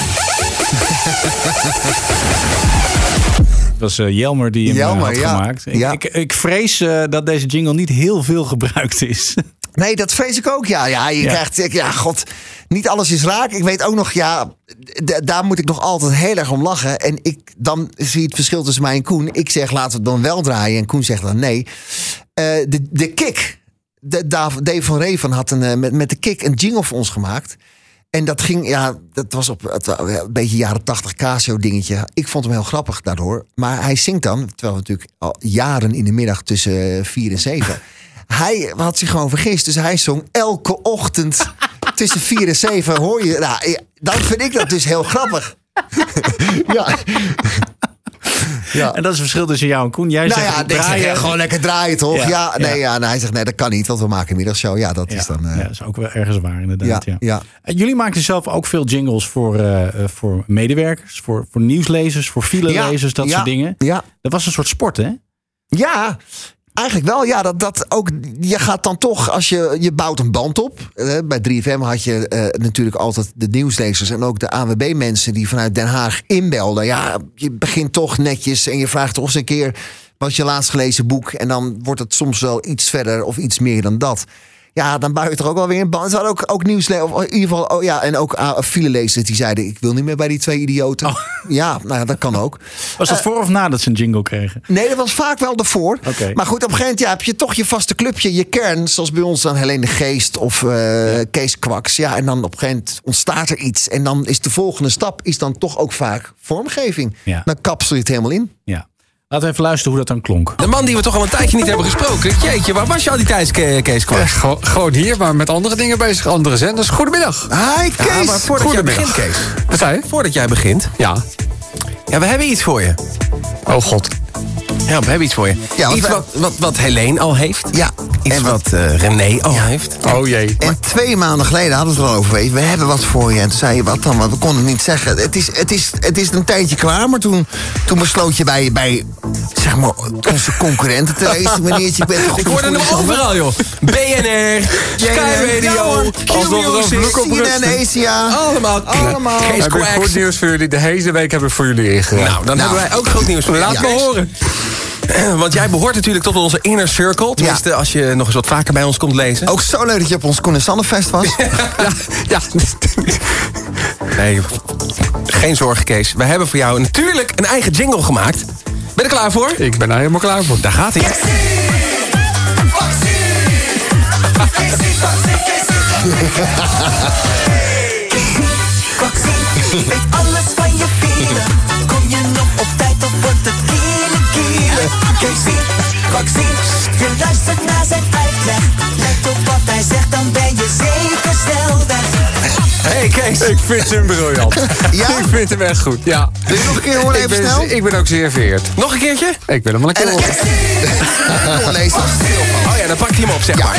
was eh, Jelmer die hem eh, Jelmer, had ja. gemaakt. Ik, Ja. ik, ik vrees eh, dat deze jingle niet heel veel gebruikt is. Nee, dat vrees ik ook. Ja, ja je Ja. krijgt. Ja, god. Niet alles is raak. Ik weet ook nog, ja. daar moet ik nog altijd heel erg om lachen. En ik, dan zie je het verschil tussen mij en Koen. Ik zeg laten we het dan wel draaien. En Koen zegt dan nee. De, de kick. De, Dav- Dave van Reven had een, met, met de kick een jingle voor ons gemaakt. En dat ging, ja, dat was op het, wa- een beetje jaren 80 Casio dingetje. Ik vond hem heel grappig daardoor. Maar hij zingt dan, terwijl we natuurlijk al jaren in de middag tussen eh, vier en zeven. hij had zich gewoon vergist. Dus hij zong elke ochtend tussen vier en zeven. Hoor je, nou, ja, dan vind ik dat dus heel grappig. ja. ja. En dat is het verschil tussen jou en Koen. Jij Nou zegt ja, zeg, draaien. gewoon lekker draaien toch? Ja, Ja, nee, ja. nou, hij zegt nee, dat kan niet, want we maken middagshow. Ja, dat is dan. eh, Ja, dat is ook wel ergens waar inderdaad. Ja. En jullie maakten zelf ook veel jingles voor, eh, eh, voor medewerkers, voor, voor nieuwslezers, voor filelezers, dat soort dingen. Ja. Dat was een soort sport, hè? Ja, eigenlijk wel. Ja, dat, dat ook. Je gaat dan toch, als je, je bouwt een band op. Eh, bij 3FM had je eh, natuurlijk altijd de nieuwslezers en ook de AWB-mensen die vanuit Den Haag inbelden. Ja, je begint toch netjes en je vraagt toch eens een keer. Wat je laatst gelezen boek? En dan wordt het soms wel iets verder of iets meer dan dat. Ja, dan je toch ook wel weer een band. Ze hadden ook, ook nieuwslezers, of in ieder geval, oh ja, en ook uh, filelezers die zeiden: Ik wil niet meer bij die twee idioten. Ja, nou ja, dat kan ook. Was dat Eh, voor of nadat ze een jingle kregen? Nee, dat was vaak wel ervoor. Maar goed, op een gegeven moment ja, heb je toch je vaste clubje, je kern. Zoals bij ons dan Helene de Geest of eh, Kees Kwaks. Ja, en dan op een gegeven moment ontstaat er iets. En dan is de volgende stap is dan toch ook vaak vormgeving. Ja. Dan kapsel je het helemaal in. Ja. Laten we even luisteren hoe dat dan klonk. De man die we toch al een tijdje niet hebben gesproken. Jeetje, waar was je al die tijd, Ke- Kees Kwak? Gewoon- Gewoon hier, maar met andere dingen bezig. Andere zenders. Goedemiddag. Hi Kees. Ja, maar voordat jij begint, Kees. Wat zei je? Voordat jij begint. Ja. Ja, we hebben iets voor je. Oh god. Ja, we hebben iets voor je. Ja, iets wat, wat, wat Helene al heeft. Ja. Iets En wat eh, René al heeft. Oh jee. En twee maanden geleden hadden we het er al over. weet je, We hebben wat voor je. En toen zei je wat dan? Want we konden het niet zeggen. Het is, het is, het is een tijdje klaar. Maar toen, toen besloot je bij, bij zeg maar, onze concurrenten te lezen. Meneertje, ik ben toch Ik hoorde hem overal, joh. BNR, Sky Radio, CNN, Asia. Allemaal. Allemaal. Heb ik goed nieuws voor jullie. De hele week heb ik voor jullie ingeraakt. Nou, dan hebben wij ook groot nieuws voor je. Laat Ja. me horen. Want jij behoort natuurlijk tot onze inner circle. Tenminste, als je nog eens wat vaker bij ons komt lezen. Ook zo leuk dat je op ons Koen en Sannefest was. Ja, Nee, geen zorgen, Kees. We hebben voor jou natuurlijk een eigen jingle gemaakt. Ben je er klaar voor? ik ben er helemaal klaar voor. Daar gaat hij. Weet alles van je vieren. Kom je nog op tijd of wordt het Kees vaccin. Je luistert naar zijn uitleg. Let op wat hij zegt, dan ben je zeker snel weg. Hey Kees. Ik vind hem briljant. Ja? Ik vind hem echt goed, ja. Wil je nog een keer horen Ik even ben, snel? ik ben ook zeer vereerd. Nog een keertje? Ik ben hem al een keer En- op. Doorlezen. Oh ja, dan pakt hij hem op, zeg maar.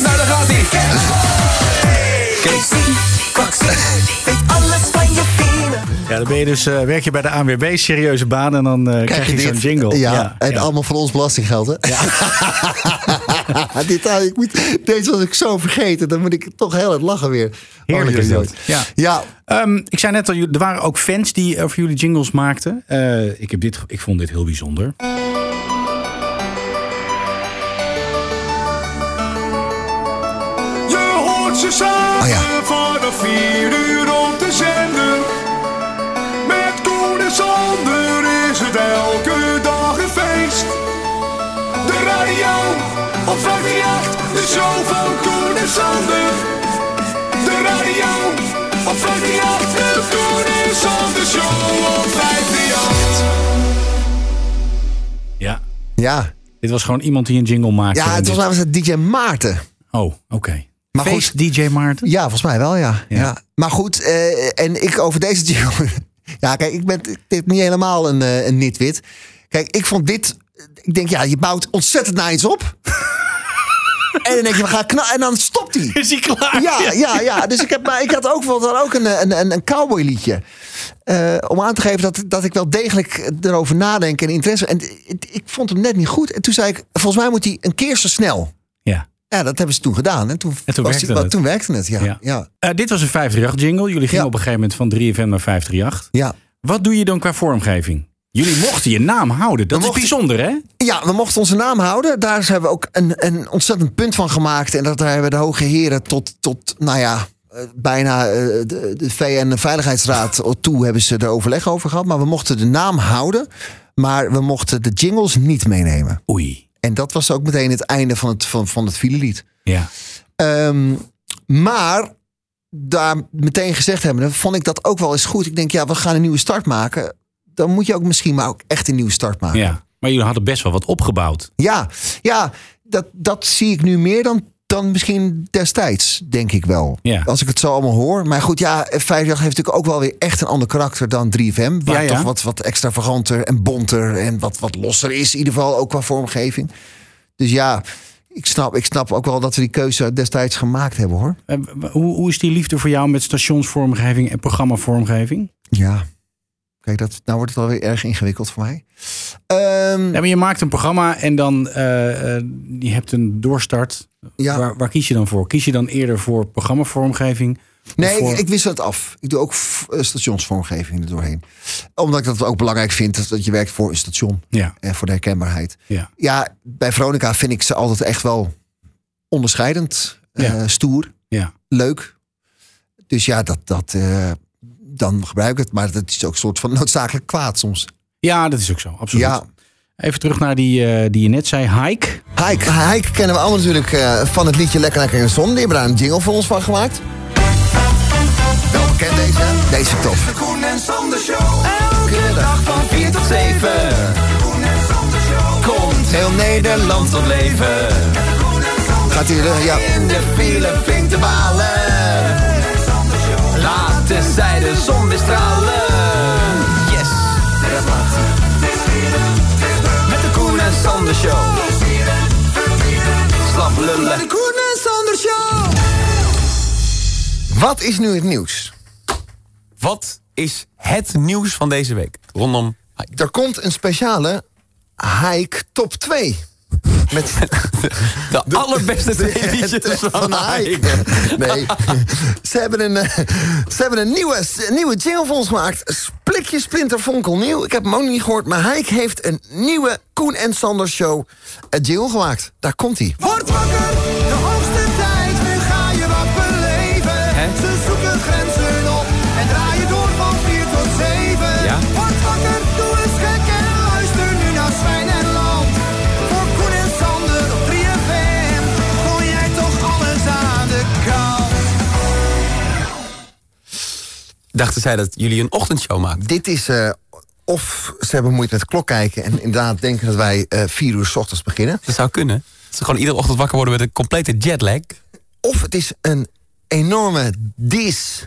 Nou, daar gaat hij. Kees vaccin. Ja, dan ben je dus, eh, werk je bij de ANWB, serieuze baan, en dan eh, krijg, je zo'n dit? jingle. Ja, en ja. allemaal van ons belastinggeld, hè? dit, ah, ik moet, deze was ik zo vergeten. Dan moet ik toch heel het lachen weer. Heerlijk Oh, is dat. Ja. Ja, Ehm, ik zei net al, er waren ook fans die over jullie jingles maakten. Eh, ik, heb dit, ik vond dit heel bijzonder. Je hoort ze samen Oh ja. vanaf vier uur het elke dag een feest. De radio op 538, de show van Koen en Sander. De radio op 538, de Koen en Sander show op 538. Ja, ja. dit was gewoon iemand die een jingle maakte. ja het was namelijk DJ Maarten. Oh, oké. Maar Feest goed. DJ Maarten? Ja, volgens mij wel, ja. Ja. ja. Maar goed, eh, en ik over deze jingle... Ja, kijk, ik ben dit niet helemaal een, eh, een nitwit. Kijk, ik vond dit... Ik denk, ja, je bouwt ontzettend naar iets op. en dan denk je, we gaan knallen. En dan stopt hij. Is hij klaar? Ja, ja, ja. Dus ik, heb, maar ik had ook wel dan ook een, een, een, een cowboy liedje. eh, om aan te geven dat, dat ik wel degelijk erover nadenk en interesse. En ik, ik vond hem net niet goed. En toen zei ik, volgens mij moet hij een keer zo snel. Ja. Dat hebben ze toen gedaan. En toen, En toen was werkte het. Toen werkte het, ja. Ja. ja. Eh, dit was een 538-jingle. Jullie gingen op een gegeven moment van 3FM naar 538. Ja. Wat doe je dan qua vormgeving? Jullie mochten je naam houden. Dat We is bijzonder, hè? Ja, we mochten onze naam houden. Daar hebben we ook een, een ontzettend punt van gemaakt. En dat daar hebben de hoge heren tot, tot nou ja, eh, bijna eh, de, de VN-veiligheidsraad toe hebben ze er overleg over gehad. Maar we mochten de naam houden. Maar we mochten de jingles niet meenemen. Oei. En dat was ook meteen het einde van het, van, van het filelied. Ja. Ehm, maar daar meteen gezegd hebben, dan vond ik dat ook wel eens goed. Ik denk, ja, we gaan een nieuwe start maken. Dan moet je ook misschien maar ook echt een nieuwe start maken. ja. Maar jullie hadden best wel wat opgebouwd. Ja, ja dat, dat zie ik nu meer dan, dan misschien destijds, denk ik wel. Ja. Als ik het zo allemaal hoor. Maar goed, ja, 58 heeft natuurlijk ook wel weer echt een ander karakter dan 3FM. Waar Ja, toch wat, wat extravaganter en bonter en wat, wat losser is. In ieder geval ook qua vormgeving. Dus ja, ik snap, ik snap ook wel dat we die keuze destijds gemaakt hebben hoor. Eh, hoe, hoe is die liefde voor jou met stationsvormgeving en programmavormgeving? Ja. Kijk, dat, nou wordt het alweer erg ingewikkeld voor mij. Ehm, Ja, maar je maakt een programma en dan eh, je hebt een doorstart. Ja. Waar, waar kies je dan voor? Kies je dan eerder voor programmavormgeving? Nee, voor- ik, ik wissel het af. Ik doe ook eh, stationsvormgeving er doorheen. Omdat ik dat ook belangrijk vind dat- je werkt voor een station. Ja. En voor de herkenbaarheid. Ja. Ja, bij Veronica vind ik ze altijd echt wel onderscheidend. stoer. Ja. Leuk. Dus ja, dat, dat, dan gebruik ik het. Maar dat is ook een soort van noodzakelijk kwaad soms. Ja, dat is ook zo, absoluut. Ja. Even terug naar die, eh, die je net zei, Hike. Hike, Hike kennen we allemaal natuurlijk eh, van het liedje Lekker Lekker in de Zon. Die hebben daar een jingle voor ons van gemaakt. Wel bekend deze. hè? Deze is tof. De Koen en Sander Show. Elke dag van 4 tot 7. Koen en Sander Show. Komt heel Nederland tot leven. Gaat hij er, ja. In de file flink te balen. Weer stralen. Yes. Met de Koen en Sander Show. Slap lullen. De Koen en Sander Show. Wat is nu het nieuws? Wat is het nieuws van deze week? Rondom Er komt een speciale Hike Top 2. Met de, allerbeste liedjes van Hike. Nee. ze, hebben een, eh, ze hebben een nieuwe, een nieuwe jingle voor ons gemaakt. Splikje splinter fonkelnieuw. Ik heb hem ook nog niet gehoord. Maar Hike heeft een nieuwe Koen en Sander show een jingle gemaakt. Daar komt hij. Word wakker, Dachten zij dat jullie een ochtendshow maken? Dit is... eh, of ze hebben moeite met klok kijken en inderdaad denken dat wij eh, vier uur s ochtends beginnen. Dat zou kunnen. Dat ze gewoon iedere ochtend wakker worden met een complete jetlag. Of het is een enorme dis,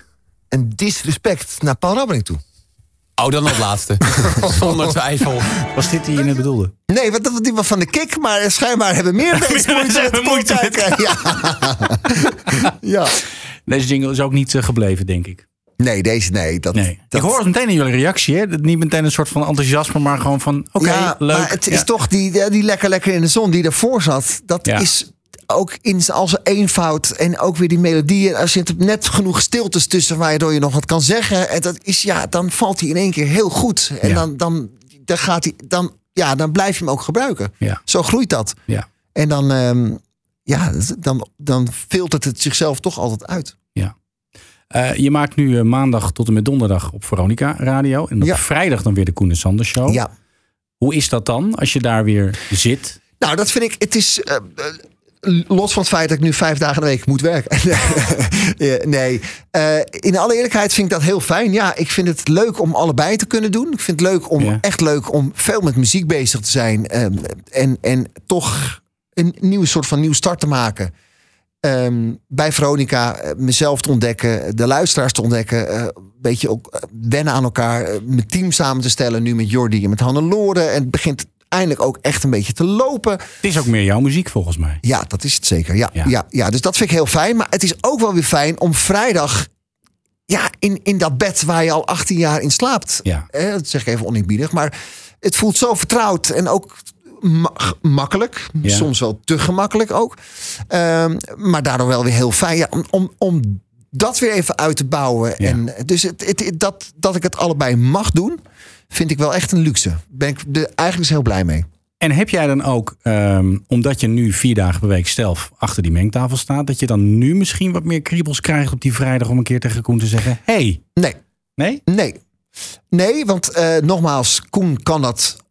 een disrespect naar Paul Rabbering toe. Oh, dan het laatste. Zonder twijfel. Was dit die je net bedoelde? Nee, want dat die was van de kick, maar schijnbaar hebben meer mensen moeite met kijken. Ja. ja. Deze jingle is ook niet eh, gebleven, denk ik. Nee, deze nee. Dat, Nee. dat- Ik hoor het meteen in jullie reactie. Hè? Niet meteen een soort van enthousiasme, maar gewoon van... Oké, ja, leuk. maar het Ja. is toch die, die lekker lekker in de zon die ervoor zat. Dat Ja. is ook in zijn- al zijn eenvoud. En ook weer die melodieën. Er zit net genoeg stiltes tussen waardoor je nog wat kan zeggen. En dat is, ja, dan valt hij in één keer heel goed. En dan, dan, dan gaat hij, dan, ja, dan blijf je hem ook gebruiken. Ja. Zo groeit dat. Ja. En dan, ehm, ja, dan, dan filtert het zichzelf toch altijd uit. Eh, je maakt nu eh, maandag tot en met donderdag op Veronica Radio. En op Ja. vrijdag dan weer de Koen en Sander Show. Ja. Hoe is dat dan als je daar weer zit? Nou, dat vind ik. Het is. eh, los van het feit dat ik nu vijf dagen de week moet werken. Nee. In alle eerlijkheid vind ik dat heel fijn. Ja, ik vind het leuk om allebei te kunnen doen. Ik vind het leuk om Ja. echt leuk om veel met muziek bezig te zijn. ehm, en, en toch een nieuwe soort van nieuw start te maken. Ehm, bij Veronica eh, mezelf te ontdekken, de luisteraars te ontdekken. eh, een beetje ook eh, wennen aan elkaar. eh, mijn team samen te stellen. Nu met Jordi en met Hannelore. En het begint eindelijk ook echt een beetje te lopen. Het is ook meer jouw muziek volgens mij. Ja, dat is het zeker. Ja, Ja. ja. Ja, dus dat vind ik heel fijn. Maar het is ook wel weer fijn om vrijdag ja, in, in dat bed waar je al 18 jaar in slaapt. Ja. Eh, dat zeg ik even oneerbiedig. Maar het voelt zo vertrouwd en ook ma- makkelijk. Ja. Soms wel te gemakkelijk ook. Ehm, maar daardoor wel weer heel fijn. Ja, om, om, om dat weer even uit te bouwen. En dus het, het, het- dat, dat ik het allebei mag doen, vind ik wel echt een luxe. Ben ik er eigenlijk heel blij mee. En heb jij dan ook, ehm, omdat je nu vier dagen per week zelf achter die mengtafel staat, dat je dan nu misschien wat meer kriebels krijgt op die vrijdag om een keer tegen Koen te zeggen: hey. Nee. Nee? Nee. Nee, want eh, nogmaals, Koen kan dat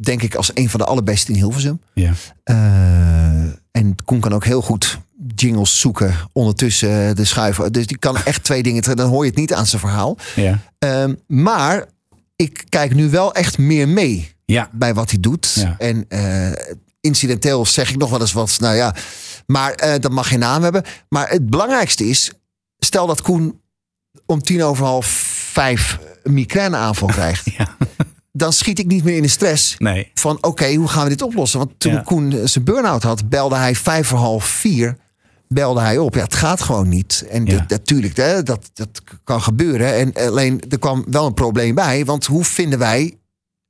denk ik als een van de allerbeste in Hilversum. Ja. Eh, en Koen kan ook heel goed jingles zoeken ondertussen de schuiven. Dus die kan echt twee dingen. Dan hoor je het niet aan zijn verhaal. Ja. Ehm, maar ik kijk nu wel echt meer mee Ja. bij wat hij doet. Ja. En eh, incidenteel zeg ik nog wel eens wat. Nou ja, maar eh, dat mag geen naam hebben. Maar het belangrijkste is, stel dat Koen om tien over half vijf een migraineaanval krijgt. Dan schiet ik niet meer in de stress Nee. van oké, hoe gaan we dit oplossen? Want toen Ja. Koen zijn burn-out had, belde hij vijf voor half vier. Belde hij op. Ja, het gaat gewoon niet. En dit- natuurlijk, hè, dat, dat kan gebeuren. En alleen, er kwam wel een probleem bij. Want hoe vinden wij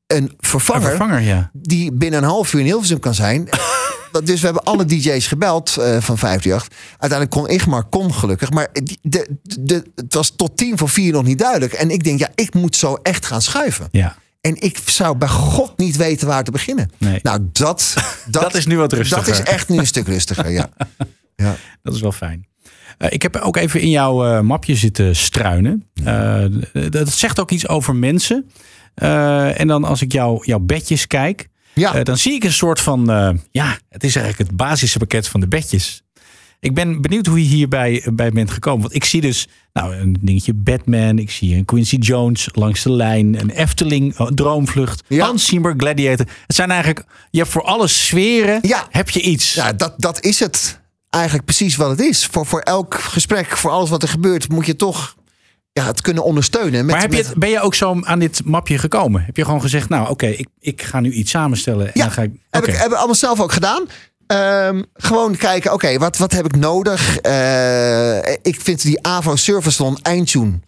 een vervanger, Een vervanger, ja. die binnen een half uur in Hilversum kan zijn? dus we hebben alle DJ's gebeld eh, van 538. Uiteindelijk kon Igmar kon gelukkig. Maar de, de, het was tot tien voor vier nog niet duidelijk. En ik denk, ja, ik moet zo echt gaan schuiven. Ja. En ik zou bij God niet weten waar te beginnen. Nee. Nou, dat, dat, Dat is nu wat rustiger. Dat is echt nu een stuk rustiger, ja. ja. Dat is wel fijn. Eh, ik heb ook even in jouw eh, mapje zitten struinen. Eh, dat zegt ook iets over mensen. En dan als ik jou, jouw bedjes kijk, eh, dan zie ik een soort van, ja, het is eigenlijk het basissenpakket van de bedjes. Ik ben benieuwd hoe je hierbij bij bent gekomen. Want ik zie dus nou, een dingetje Batman. Ik zie een Quincy Jones langs de lijn. Een Efteling, een Droomvlucht. Hans Zimmer, Gladiator. Het zijn eigenlijk, je hebt voor alle sferen heb je iets. Ja, dat, dat is het. Eigenlijk precies wat het is. Voor, voor elk gesprek, voor alles wat er gebeurt, moet je toch ja, het kunnen ondersteunen. Met, maar heb je het, ben je ook zo aan dit mapje gekomen? Heb je gewoon gezegd, nou oké, ik, ik ga nu iets samenstellen. En Ja, dan ga ik, heb ik heb ik allemaal zelf ook gedaan. Ehm, gewoon kijken, oké, wat, wat heb ik nodig? Eh, ik vind die Avo Servicelon eindtune...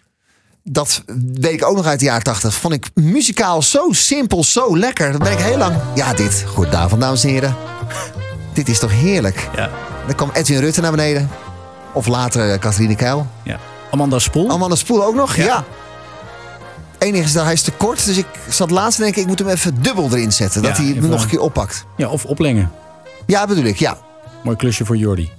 Dat weet ik ook nog uit de jaren 80. Vond ik muzikaal zo simpel, zo lekker. Dan ben ik heel lang... Ja, dit. Goedenavond, dames en heren. Dit is toch heerlijk? Ja. Dan kwam Edwin Rutte naar beneden. Of later uh, Catharine Keil. Ja. Amanda Spoel. Amanda Spoel ook nog, ja. Enige is dat hij is te kort. Dus ik zat laatst te denken, ik moet hem even dubbel erin zetten. Dat Ja, hij even- nog een keer oppakt. Ja, of oplengen. Ja, bedoel ik, ja. Mooi klusje voor Jordi.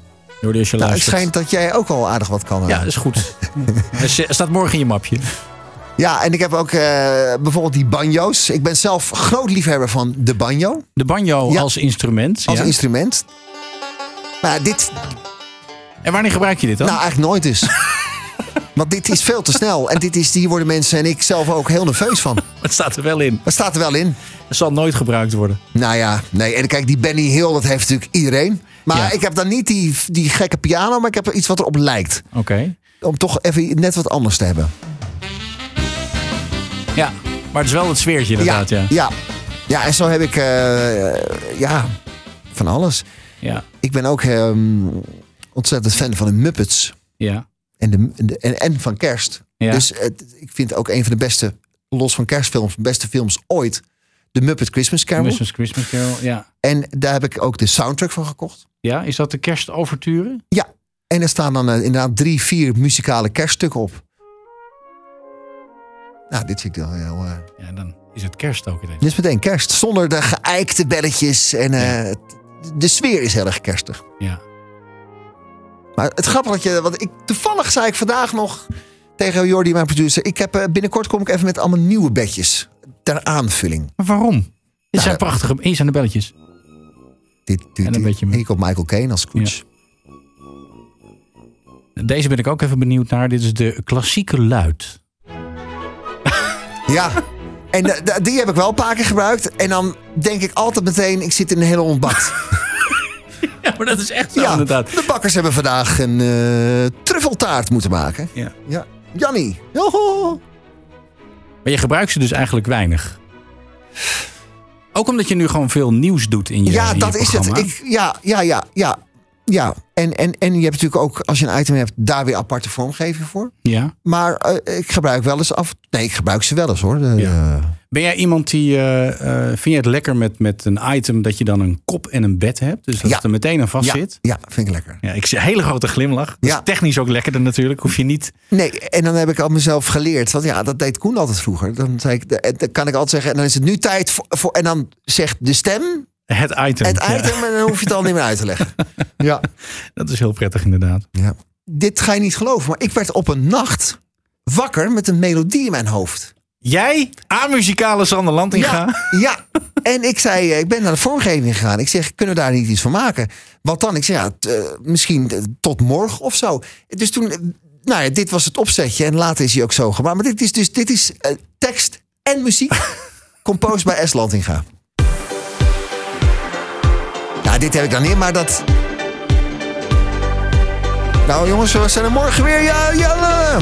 Jordi, als je Nou, het schijnt dat jij ook al aardig wat kan. eh. Ja, dat is goed. Er st- staat morgen in je mapje. Ja, en ik heb ook eh, bijvoorbeeld die banjo's. Ik ben zelf groot liefhebber van de banjo. De banjo Ja. als instrument. Als ja. instrument. Maar dit... En wanneer gebruik je dit dan? Nou, eigenlijk nooit dus. Want dit is veel te snel. En dit is, hier worden mensen en ik zelf ook heel nerveus van. Het staat er wel in. Het staat er wel in. Het zal nooit gebruikt worden. Nou ja, nee. En kijk, die Benny Hill, dat heeft natuurlijk iedereen. Maar Ja. ik heb dan niet die, die gekke piano, maar ik heb er iets wat erop lijkt. Oké. Om toch even net wat anders te hebben. Ja, maar het is wel het sfeertje inderdaad. Ja. Ja, ja en zo heb ik eh, ja, van alles. Ja. Ik ben ook ehm, ontzettend fan van de Muppets. Ja. En, de, en, de- en, en van kerst. Ja. Dus het- ik vind ook een van de beste, los van kerstfilms, beste films ooit. De Muppet Christmas Carol. Christmas, Christmas Carol, ja. En daar heb ik ook de soundtrack van gekocht. Ja, is dat de kerstoverturen? Ja. En er staan dan eh, inderdaad drie, vier muzikale kerststukken op. Nou, dit vind ik wel heel... eh, Ja, dan is het kerst ook ineens. Dit is meteen kerst. Zonder de geëikte belletjes. En eh, de sfeer is heel erg kerstig. Ja. Maar het grappige dat je... Want ik, toevallig zei ik vandaag nog tegen Jordi, mijn producer... Ik heb, eh, binnenkort kom ik even met allemaal nieuwe bedjes. Ter aanvulling. Maar waarom? Dit Nou, zijn prachtige. Hier zijn de belletjes. Dit, dit, En een beetje ik op Michael Caine als Scrooge. Deze ben ik ook even benieuwd naar. Dit is de klassieke luid. Ja. En die heb ik wel een paar keer gebruikt. En dan denk ik altijd meteen, ik zit in een hele ontbakt. Ja, maar dat is echt zo ja, inderdaad. de bakkers hebben vandaag een eh, truffeltaart moeten maken. Ja. Ja. Jannie. Joho. Maar je gebruikt ze dus eigenlijk weinig. Ook omdat je nu gewoon veel nieuws doet in je Ja, in je dat is het. Ik, ja, ja, ja, ja. Ja, en, en, en je hebt natuurlijk ook, als je een item hebt, daar weer aparte vormgeving voor. Ja. Maar eh, ik gebruik wel eens af. Nee, ik gebruik ze wel eens hoor. De- de- Ben jij iemand die, eh, eh, vind je het lekker met, met een item dat je dan een kop en een bed hebt? Dus dat Ja. het er meteen aan vast ja, zit? ja, vind ik lekker. Ja, ik zie een hele grote glimlach. Dat Ja. is technisch ook lekkerder natuurlijk. Hoef je niet... Nee, en dan heb ik al mezelf geleerd. Want ja, dat deed Koen altijd vroeger. Dan, zei ik, eh, dan kan ik altijd zeggen, en dan is het nu tijd voor. voor en dan zegt de stem Het item. het item en dan hoef je het al niet meer uit te leggen. Ja. Dat is heel prettig inderdaad. ja. Dit ga je niet geloven, maar ik werd op een nacht wakker met een melodie in mijn hoofd. Jij, amuzikale Sander Landinga. Ja, ja. En ik zei, eh, ik ben naar de vormgeving gegaan. Ik zeg, kunnen we daar niet iets van maken? Wat dan? Ik zeg, ja, t- eh, misschien tot morgen of zo. Dus toen, eh, nou ja, dit was het opzetje. En later is hij ook zo gemaakt. Maar dit is dus, dit is tekst en muziek. composed bij S. Landinga. Nou, dit heb ik dan niet, maar dat... Nou jongens, we zijn er morgen weer. Ja, ja.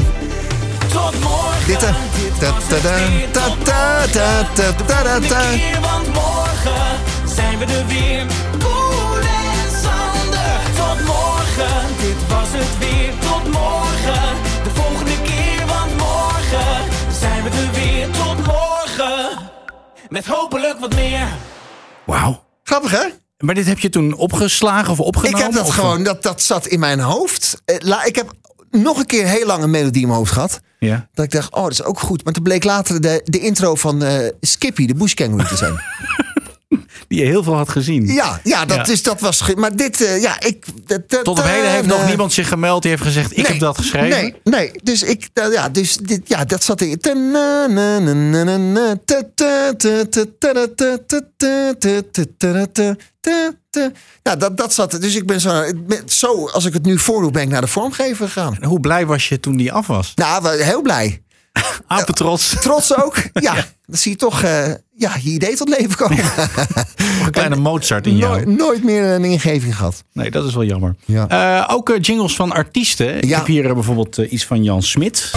Tot morgen. Dit, ta- ta- da- ta- ta- ta- ta- ta- ta- ta. keer, want morgen zijn we er weer. Koen en Sander. Tot morgen, dit was het weer. Tot morgen, de volgende keer, want morgen zijn we er weer. Tot morgen, met hopelijk wat meer. Wauw. Grappig hè? Maar dit heb je toen opgeslagen of opgenomen? Ik heb dat Of- gewoon, dat, dat zat in mijn hoofd. Eh, la- Ik heb nog een keer heel lang een melodie in mijn hoofd gehad. Ja. Dat ik dacht, oh, dat is ook goed. Maar toen bleek later de, de intro van eh, Skippy, de Bush Kangaroo te zijn. Die je heel veel had gezien. ja, ja, dat, Ja. Is, dat was... Maar dit, eh, ja, ik... dat- dat- Tot op heden heeft eh, nog niemand zich gemeld die heeft gezegd... ik Nee, heb dat geschreven. Nee, nee. Dus ik, eh, ja, dus dit, ja, dat zat in. Nou, dat, dat zat er. Dus ik ben zo, zo, als ik het nu voordoe, ben ik naar de vormgever gegaan. En Hoe blij was je toen die af was? Nou, heel blij. Apetrots. Trots ook. Ja, dan zie je toch eh, ja, je idee tot leven komen. Nog een kleine Mozart in jou. nooit, nooit meer een ingeving gehad. Nee, dat is wel jammer. Ja. Eh, ook eh, jingles van artiesten. Ik Ja. heb hier bijvoorbeeld iets van Jan Smit.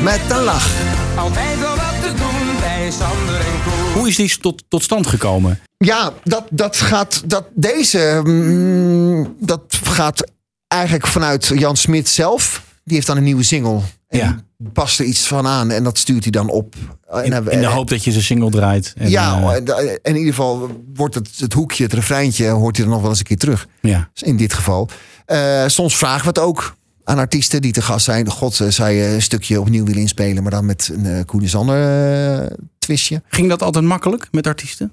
Met een lach. Altijd wel wat te doen bij Sander en Koen. Hoe is die tot, tot stand gekomen? Ja, dat, dat gaat. Dat, deze. mm, dat gaat eigenlijk vanuit Jan Smit zelf. Die heeft dan een nieuwe single. En Ja. past er iets van aan. En dat stuurt hij dan op. En In, in de hoop dat je zijn single draait. En, ja, eh, en, en in ieder geval wordt het, het hoekje, het refreintje, hoort hij er nog wel eens een keer terug. ja. Dus in dit geval. Eh, soms vragen we het ook aan artiesten die te gast zijn. God, eh, je een stukje opnieuw willen inspelen, maar dan met een uh, Koen Sander eh, twistje. Ging dat altijd makkelijk met artiesten?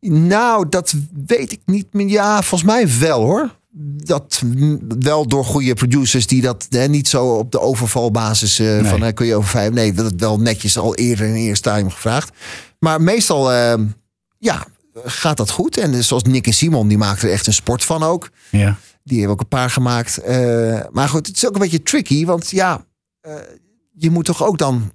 Nou, dat weet ik niet meer. Ja, volgens mij wel hoor. Dat wel door goede producers die dat hè, niet zo op de overvalbasis eh, Nee. van hè, kun je over vijf. Nee, dat het wel netjes al eerder in eerste stadium gevraagd. Maar meestal eh, ja, gaat dat goed. En dus zoals Nick en Simon, die maakten er echt een sport van ook. Ja. Die hebben ook een paar gemaakt. Eh, maar goed, het is ook een beetje tricky. Want ja, je moet toch ook dan...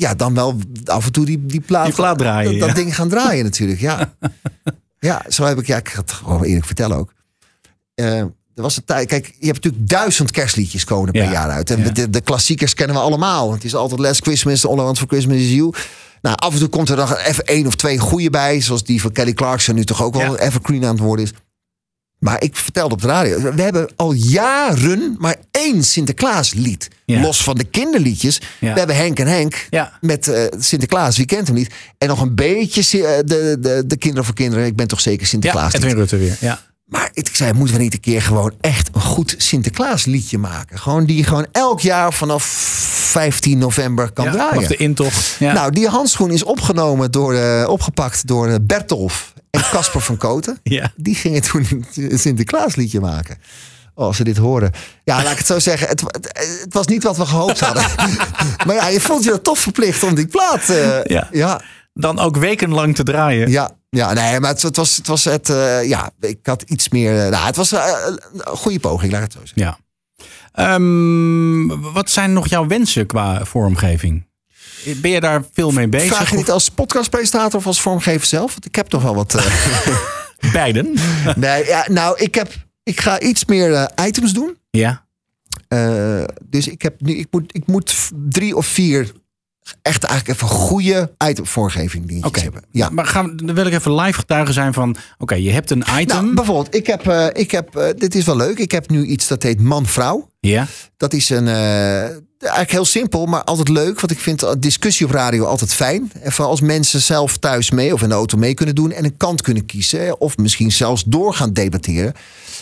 ja, dan wel af en toe die, die plaat, Die plaat draaien, Dat, dat ja. ding gaan draaien natuurlijk, ja. ja, zo heb ik... Ja, ik ga het gewoon eerlijk vertellen ook. Eh, er was een tijd... Kijk, je hebt natuurlijk duizend kerstliedjes komen per Ja, jaar uit. En ja. de, de klassiekers kennen we allemaal. Het is altijd Last Christmas, All I Want For Christmas Is You. Nou, af en toe komt er dan even één of twee goede bij. Zoals die van Kelly Clarkson nu toch ook wel evergreen aan het worden is. Maar ik vertelde op de radio. We hebben al jaren maar één Sinterklaaslied. Ja. Los van de kinderliedjes. Ja. We hebben Henk en Henk Ja. met eh, Sinterklaas. Wie kent hem niet? En nog een beetje eh, de, de, de kinderen voor kinderen. Ik ben toch zeker Ja, Sinterklaas. Edwin Rutte weer. Ja. Maar ik zei, moeten we niet een keer gewoon echt een goed Sinterklaasliedje maken? Gewoon die je gewoon elk jaar vanaf 15 november kan Ja, draaien. Of de intocht. Ja. Nou, die handschoen is opgenomen door, eh, opgepakt door Bertolf en Casper van Koten. Ja. Die gingen toen een Sinterklaasliedje maken. Oh, als ze dit horen. Ja, laat ik het zo zeggen. Het, het, was niet wat we gehoopt hadden. maar ja, je voelt je toch verplicht om die plaat... eh, Ja. ja, Dan ook wekenlang te draaien. ja, ja, nee, maar het, het was het, was het eh, ja, ik had iets meer, eh, nou, het was een goede poging, laat ik het zo zeggen. Ja. Ehm, wat zijn nog jouw wensen qua vormgeving? Ben je daar veel mee bezig? Vraag je niet of als podcastpresentator of als vormgever zelf? Want ik heb toch wel wat. eh, beiden? nee, ja, nou, ik heb, ik ga iets meer eh, items doen. ja. Eh, dus ik, heb nu, ik, moet, ik moet drie of vier echt eigenlijk even goede itemvoorgeving dingetjes hebben. Ja. Maar gaan, dan wil ik even live getuige zijn van... Oké, je hebt een item. Nou, bijvoorbeeld, ik heb, ik heb dit is wel leuk. Ik heb nu iets dat heet man-vrouw. ja. Dat is een, eigenlijk heel simpel, maar altijd leuk. Want ik vind discussie op radio altijd fijn. Even als mensen zelf thuis mee of in de auto mee kunnen doen. En een kant kunnen kiezen. Of misschien zelfs door gaan debatteren.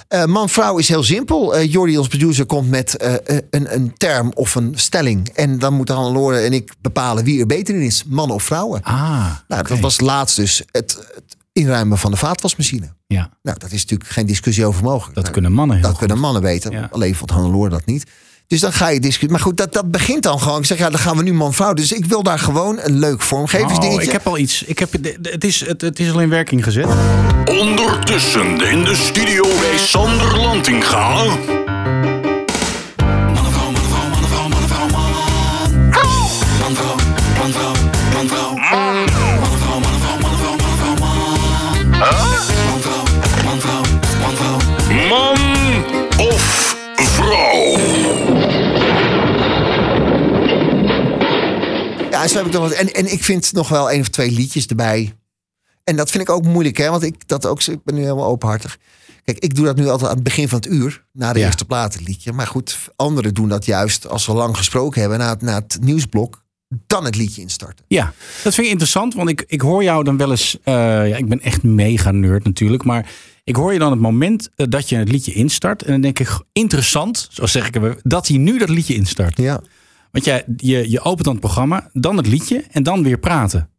Eh, Man-vrouw is heel simpel. Eh Jordi, ons producer, komt met eh, een, een term of een stelling. En dan moeten Hannelore en ik bepalen wie er beter in is. Mannen of vrouwen. Ah, nou, dat was laatst dus het, het inruimen van de vaatwasmachine. Ja. Nou, dat is natuurlijk geen discussie over mogelijk. Dat kunnen mannen Dat kunnen mannen weten. Alleen vond Hannelore dat niet. Dus dan ga je discussiëren. Maar goed, dat, dat begint dan gewoon. Ik zeg, ja, dan gaan we nu man-vrouw. Dus ik wil daar gewoon een leuk vormgevingsdingetje. Oh, ik heb al iets. Ik heb, het, is, het, het is al in werking gezet. Ondertussen in de studio bij Sander Lantinga. Heb ik nog wat. En, en ik vind nog wel één of twee liedjes erbij. En dat vind ik ook moeilijk, hè? Want ik, dat ook, ik ben nu helemaal openhartig. Kijk, ik doe dat nu altijd aan het begin van het uur. Na de Ja. eerste plaat het liedje. Maar goed, anderen doen dat juist als we lang gesproken hebben. Na het, na het nieuwsblok. Dan het liedje instarten. Ja, dat vind ik interessant, want ik, ik hoor jou dan wel eens. eh, ja, ik ben echt mega nerd natuurlijk, maar ik hoor je dan het moment eh, dat je het liedje instart. En dan denk ik, interessant, zo zeg ik dat hij nu dat liedje instart. Ja. Want jij, je, je opent dan het programma, dan het liedje en dan weer praten.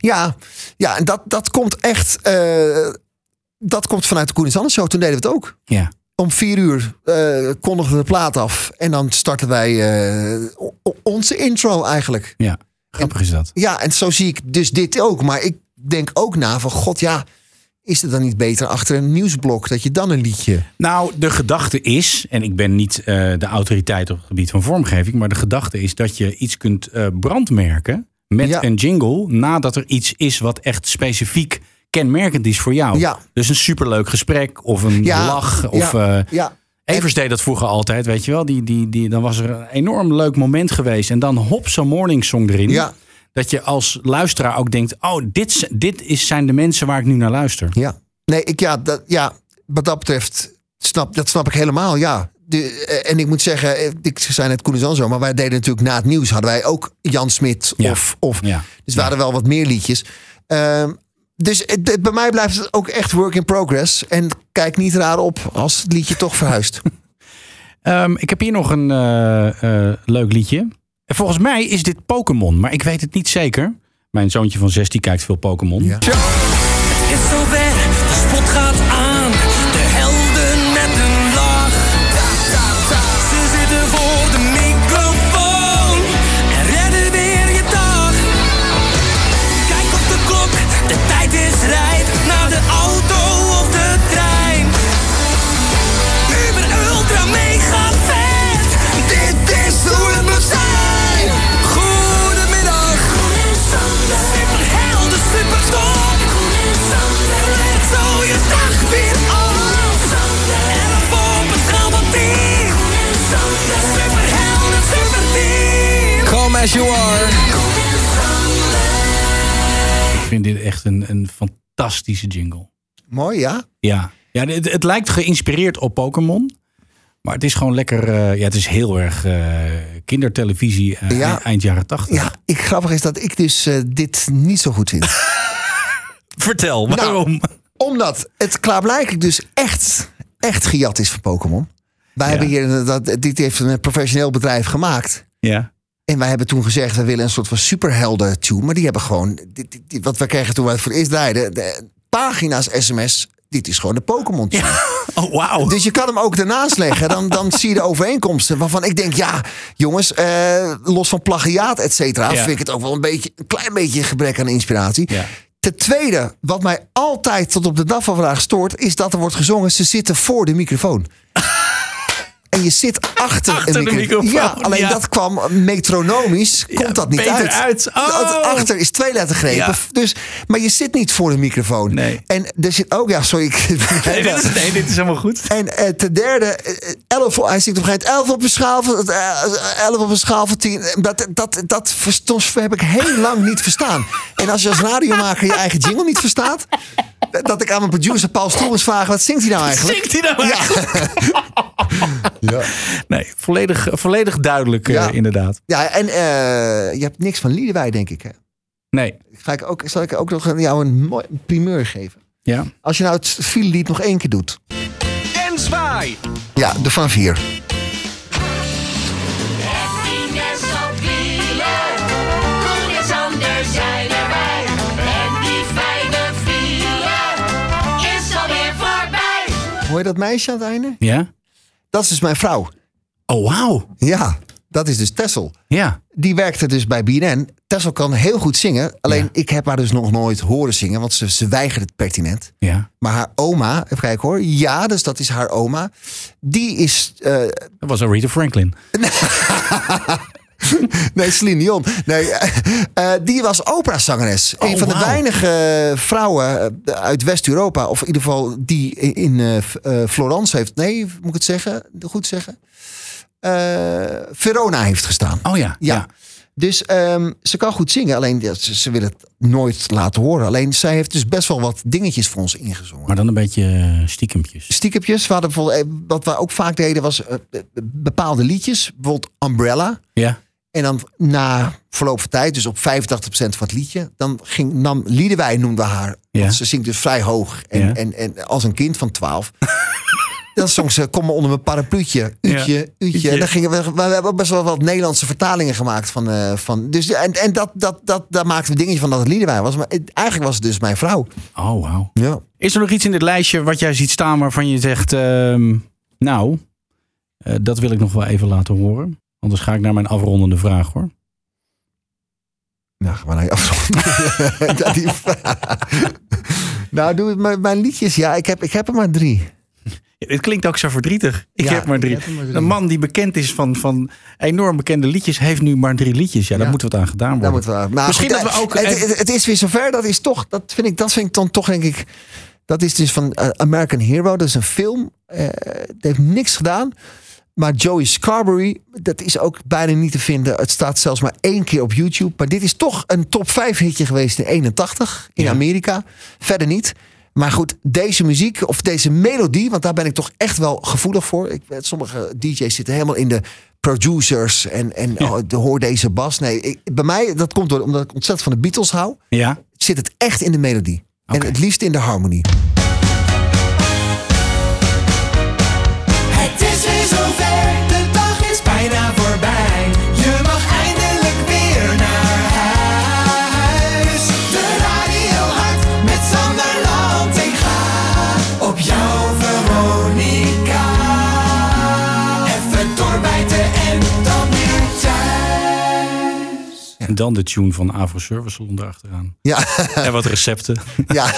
Ja, ja en dat, dat komt echt. eh, dat komt vanuit de Koen en Sander Show. Toen deden we het ook. Ja. Om vier uur eh, kondigden we de plaat af. En dan starten wij eh, onze intro eigenlijk. Ja, grappig is dat. Ja, en zo zie ik dus dit ook. Maar ik denk ook na van... God, ja, is het dan niet beter achter een nieuwsblok... dat je dan een liedje... Nou, de gedachte is, en ik ben niet eh, de autoriteit op het gebied van vormgeving, maar de gedachte is dat je iets kunt eh, brandmerken met een jingle nadat er iets is wat echt specifiek kenmerkend is voor jou. Ja. Dus een superleuk gesprek of een Ja, lach. Of, ja, ja. Evers deed dat vroeger altijd, weet je wel. Die, die, die, dan was er een enorm leuk moment geweest. En dan hop, zo'n morning song erin. Ja. Dat je als luisteraar ook denkt... oh, dit, dit is, zijn de mensen waar ik nu naar luister. Ja. Nee, ik, ja, dat, ja, wat dat betreft, snap, dat snap ik helemaal, ja. De, eh, en ik moet zeggen, eh, ik zei net Koen en zo, maar wij deden natuurlijk na het nieuws hadden wij ook Jan Smit of, of Ja. dus we hadden wel wat meer liedjes. Ehm, dus het, het- bij mij blijft het ook echt work in progress. En kijk niet raar op als het liedje toch verhuist. Ehm, ik heb hier nog een eh, leuk liedje. En volgens mij is dit Pokémon, maar ik weet het niet zeker. Mijn zoontje van 16 kijkt veel Pokémon. As you are. Ik vind dit echt een, een fantastische jingle. Mooi, ja? Ja, ja het, het lijkt geïnspireerd op Pokémon. Maar het is gewoon lekker. eh, ja, het is heel erg eh, kindertelevisie eh, Ja. eind- jaren tachtig. Ja, ik, grappig is dat ik dus eh, dit niet zo goed vind. Vertel, waarom? Nou, omdat het klaarblijkelijk dus echt, echt gejat is van Pokémon. Wij hebben hier, een- dat, dit heeft een professioneel bedrijf gemaakt. Ja. En wij hebben toen gezegd, we willen een soort van superhelden tune. Maar die hebben gewoon, dit, dit- dit- wat we kregen toen wij het voor het eerst draaiden, de pagina's sms. Dit is gewoon de Pokémon tune. Oh, wauw. Dus je kan hem ook ernaast leggen. Dan, dan zie je de overeenkomsten. Waarvan ik denk, ja, jongens, eh, los van plagiaat, et cetera, Ja. vind ik het ook wel een beetje, een klein beetje gebrek aan inspiratie. Ten tweede, wat mij altijd tot op de dag van vandaag stoort, is dat er wordt gezongen, ze zitten voor de microfoon. En je zit achter, Achter een microfoon, Ja, alleen ja. dat kwam metronomisch. Komt dat niet uit. uit. Oh. Dat achter is twee lettergrepen. Ja. Dus, maar je zit niet voor de microfoon. Nee. En er zit ook, ja, sorry. Ik, Nee, dit is, nee, dit is helemaal goed. En eh, ten derde, eh, 11, hij zingt op een gegeven moment 11 op een schaal van, eh, 11 op een schaal van 10. Dat, dat, dat verstond, heb ik heel lang niet verstaan. En als je als radiomaker je eigen jingle niet verstaat, dat ik aan mijn producer Paul Stoelens vraag, wat zingt hij nou eigenlijk? Zingt hij nou eigenlijk? Ja. Nee, volledig, volledig duidelijk eh, Ja. inderdaad. Ja, en eh, je hebt niks van Liedewij, denk ik. Hè? Nee. Ga ik ook, zal ik ook nog jou een mooi primeur geven? Ja. Als je nou het filelied nog één keer doet. En zwaai. Ja, de van vier. Hoor je dat meisje aan het einde? Ja? Dat is dus mijn vrouw. Oh, wauw. Ja, dat is dus Tessel. Ja. Die werkte dus bij BNN. Tessel kan heel goed zingen. Alleen ik heb haar dus nog nooit horen zingen. Want ze, ze weigert het pertinent. Ja. Maar haar oma, even kijken hoor. Ja, dus dat is haar oma. Die is... eh, Dat was Aretha Franklin. nee, Celine Dion. Nee, eh, eh, die was operazangeres. Oh, een van de weinige vrouwen eh, uit West-Europa. Of in ieder geval die in Florence heeft... Nee, moet ik het zeggen? Goed zeggen? Verona heeft gestaan. Oh ja. Ja. Dus ehm, ze kan goed zingen. Alleen ze, ze wil het nooit laten horen. Alleen zij heeft dus best wel wat dingetjes voor ons ingezongen. Maar dan een beetje stiekempjes. Stiekempjes. We hadden bijvoorbeeld, wat we ook vaak deden was bepaalde liedjes. Bijvoorbeeld Umbrella. Ja. En dan na verloop van tijd, dus op 85% van het liedje, dan ging, nam Liedewij noemden we haar. Ja. Want ze zingt dus vrij hoog. En, Ja. en, en als een kind van 12. dan zong ze, kom maar onder mijn parapluutje. Uutje, Ja. uutje. En dan gingen we, we hebben best wel wat Nederlandse vertalingen gemaakt. Van, eh, van, dus, en en dat, dat, dat, daar maakten we dingetje van dat het Liedewij was. Maar het- eigenlijk was het dus mijn vrouw. Oh, wauw. Ja. Is er nog iets in dit lijstje wat jij ziet staan waarvan je zegt... ehm, nou, eh, dat wil ik nog wel even laten horen. Anders ga ik naar mijn afrondende vraag hoor. Nou, ga maar naar je afronden. Dat die- nou, doe het maar mijn liedjes. Ja, ik heb, ik heb er maar drie. Het klinkt ook zo verdrietig. Ik Ja, heb maar drie. ik heb maar drie. Een man die bekend is van, van enorm bekende liedjes, heeft nu maar drie liedjes. Ja, daar Ja. moeten we het aan gedaan worden. Nou, Misschien goed, dat we ook. Het, even- het, het is weer zover. Dat is toch. Dat vind ik. Dat vind ik dan toch denk ik. Dat is dus van eh, American Hero. Dat is een film. Eh het heeft niks gedaan. Maar Joey Scarberry, dat is ook bijna niet te vinden. Het staat zelfs maar één keer op YouTube. Maar dit is toch een top 5 hitje geweest in 81 in Amerika. Verder niet. Maar goed, deze muziek of deze melodie, want daar ben ik toch echt wel gevoelig voor. Ik, sommige DJ's zitten helemaal in de producers en, en oh, de- hoor deze bas. Nee, ik, bij mij, dat komt door omdat ik ontzettend van de Beatles hou, ja. zit het echt in de melodie. En het liefst in de harmonie. En dan de tune van Avro Service Salon erachteraan. Ja. En wat recepten. Ja.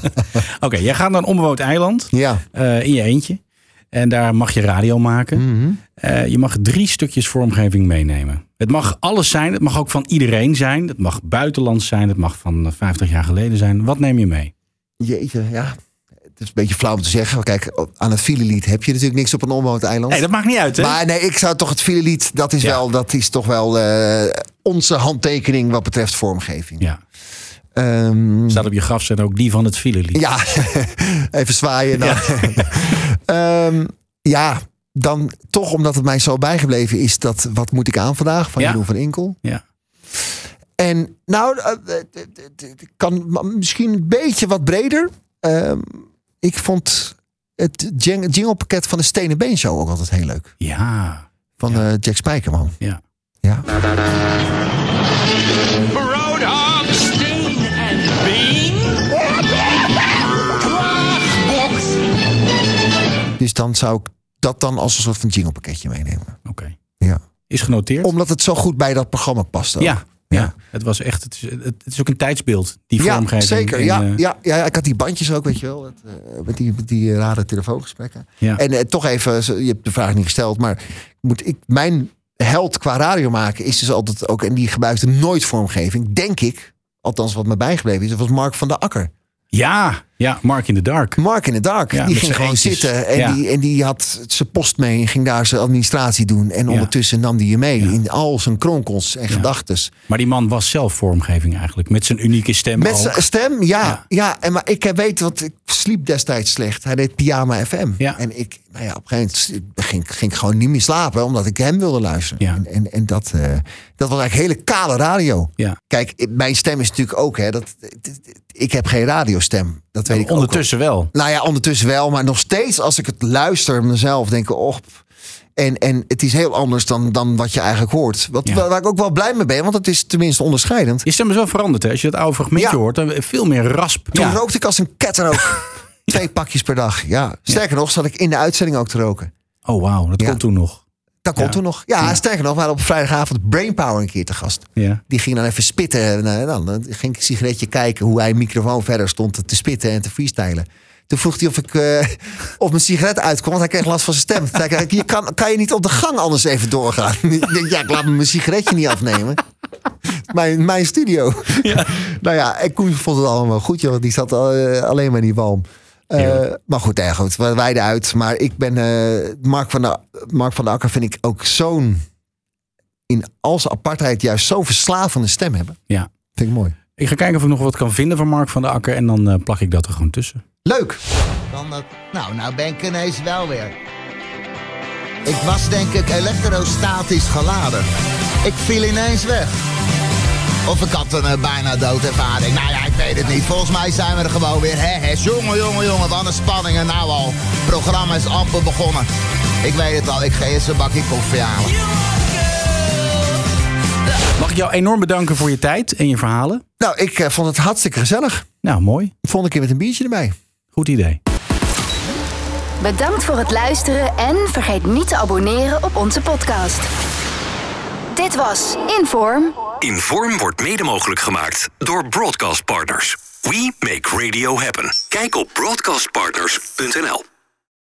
Oké, jij gaat naar een onbewoond eiland. Ja. eh, in je eentje. En daar mag je radio maken. Mhm. Eh, je mag drie stukjes vormgeving meenemen. Het mag alles zijn. Het mag ook van iedereen zijn. Het mag buitenlands zijn. Het mag van eh, 50 jaar geleden zijn. Wat neem je mee? Jeetje, ja. Het is een beetje flauw om te zeggen. Kijk, aan het filelied heb je natuurlijk niks op een onbewoond eiland. Nee, dat maakt niet uit, hè? Maar nee, ik zou toch het filelied, dat is, wel, dat is toch wel eh, onze handtekening wat betreft vormgeving. Ja. Ehm, Staat op je grafzet ook die van het filelied. Ja, even zwaaien. Dan. Ja. ja, dan toch omdat het mij zo bijgebleven is dat wat moet ik aan vandaag van Ja. Jeroen van Inkel. Ja. En nou, eh, eh, eh, kan misschien een beetje wat breder. Ehm, ik vond het jing- jinglepakket van de Stenen Been Show ook altijd heel leuk. Ja. Van eh, Jack Spijkerman. Ja. Ja. Steen en. Dus dan zou ik dat dan als een soort van jinglepakketje meenemen. Oké. Ja. Is genoteerd. Omdat het zo goed bij dat programma past. ook. Ja. Ja, het was echt. Het is, het is ook een tijdsbeeld, die Ja, vormgeving. zeker. En, ja, eh, ja, ja, ja, ik had die bandjes ook, weet je wel. het, eh, met die, met die rare telefoongesprekken. Ja. En eh, toch even, je hebt de vraag niet gesteld, maar moet ik, mijn held qua radio maken is dus altijd ook, en die gebruikte nooit vormgeving, denk ik, althans wat me bijgebleven is, dat was Mark van der Akker. Ja, ja, Mark in the Dark. Mark in the Dark. Ja, die ging gewoon eentjes. zitten en, Ja. die, en die had zijn post mee en ging daar zijn administratie doen. En ondertussen nam die je mee in al zijn kronkels en gedachtes. Maar die man was zelf vormgeving eigenlijk. Met zijn unieke stem. Met zijn stem, ja. ja. en maar ik heb weet, want ik sliep destijds slecht. Hij deed Pyjama FM. En ik, nou ja, op een gegeven moment ging, ging ik gewoon niet meer slapen, omdat ik hem wilde luisteren. En, en, en dat, eh, dat was eigenlijk hele kale radio. Ja. Kijk, mijn stem is natuurlijk ook, hè, dat, ik heb geen radiostem. Dat weet ik ook Ondertussen wel. nou ja, ondertussen wel. Maar nog steeds als ik het luister mezelf, denk ik, och. En, en het is heel anders dan, dan wat je eigenlijk hoort. Wat, waar, waar ik ook wel blij mee ben, want het is tenminste onderscheidend. Je stem is wel veranderd, hè? Als je dat oude fragmentje hoort, dan veel meer rasp. Toen Ja. rookte ik als een ketter ook. Twee pakjes per dag. Ja. Sterker nog, zat ik in de uitzending ook te roken. Oh, wauw, dat komt toen nog. Dat komt Ja. toen nog. Ja, sterker nog, we hadden op vrijdagavond Brainpower een keer te gast. Ja. Die ging dan even spitten. En eh, dan, dan ging ik een sigaretje kijken hoe hij een microfoon verder stond te spitten en te freestylen. Toen vroeg hij of ik eh, of mijn sigaret uitkwam, want hij kreeg last van zijn stem. Toen zei ik, je kan, kan je niet op de gang anders even doorgaan? ik denk, ja, ik laat me mijn sigaretje niet afnemen. Mijn, mijn studio. Nou ja, en Koen vond het allemaal goed, joh. Die zat eh, alleen maar in die walm. Eh, maar goed, ja, goed, we wijden uit. Maar ik ben eh, Mark, van der, Mark van der Akker vind ik ook zo'n in al zijn apartheid juist zo'n verslavende stem hebben. Ja. Vind ik mooi. Ik ga kijken of ik nog wat kan vinden van Mark van der Akker. En dan eh, plak ik dat er gewoon tussen. Leuk. Dan dat, nou, nou ben ik ineens wel weer. Ik was denk ik elektrostatisch geladen. Ik viel ineens weg. Of ik had een eh, bijna doodervaring. Nou ja, ik weet het niet. Volgens mij zijn we er gewoon weer. Hè, hè. Jongen, jongen, jongen. Wat een spanning. En nou al. Het programma is amper begonnen. Ik weet het al. Ik ga eerst een bakje koffie halen. Mag ik jou enorm bedanken voor je tijd en je verhalen? Nou, ik eh, vond het hartstikke gezellig. Nou, mooi. Volgende keer met een biertje erbij. Goed idee. Bedankt voor het luisteren en vergeet niet te abonneren op onze podcast. Dit was Inform. Inform wordt mede mogelijk gemaakt door Broadcast Partners. We make radio happen. Kijk op broadcastpartners.nl.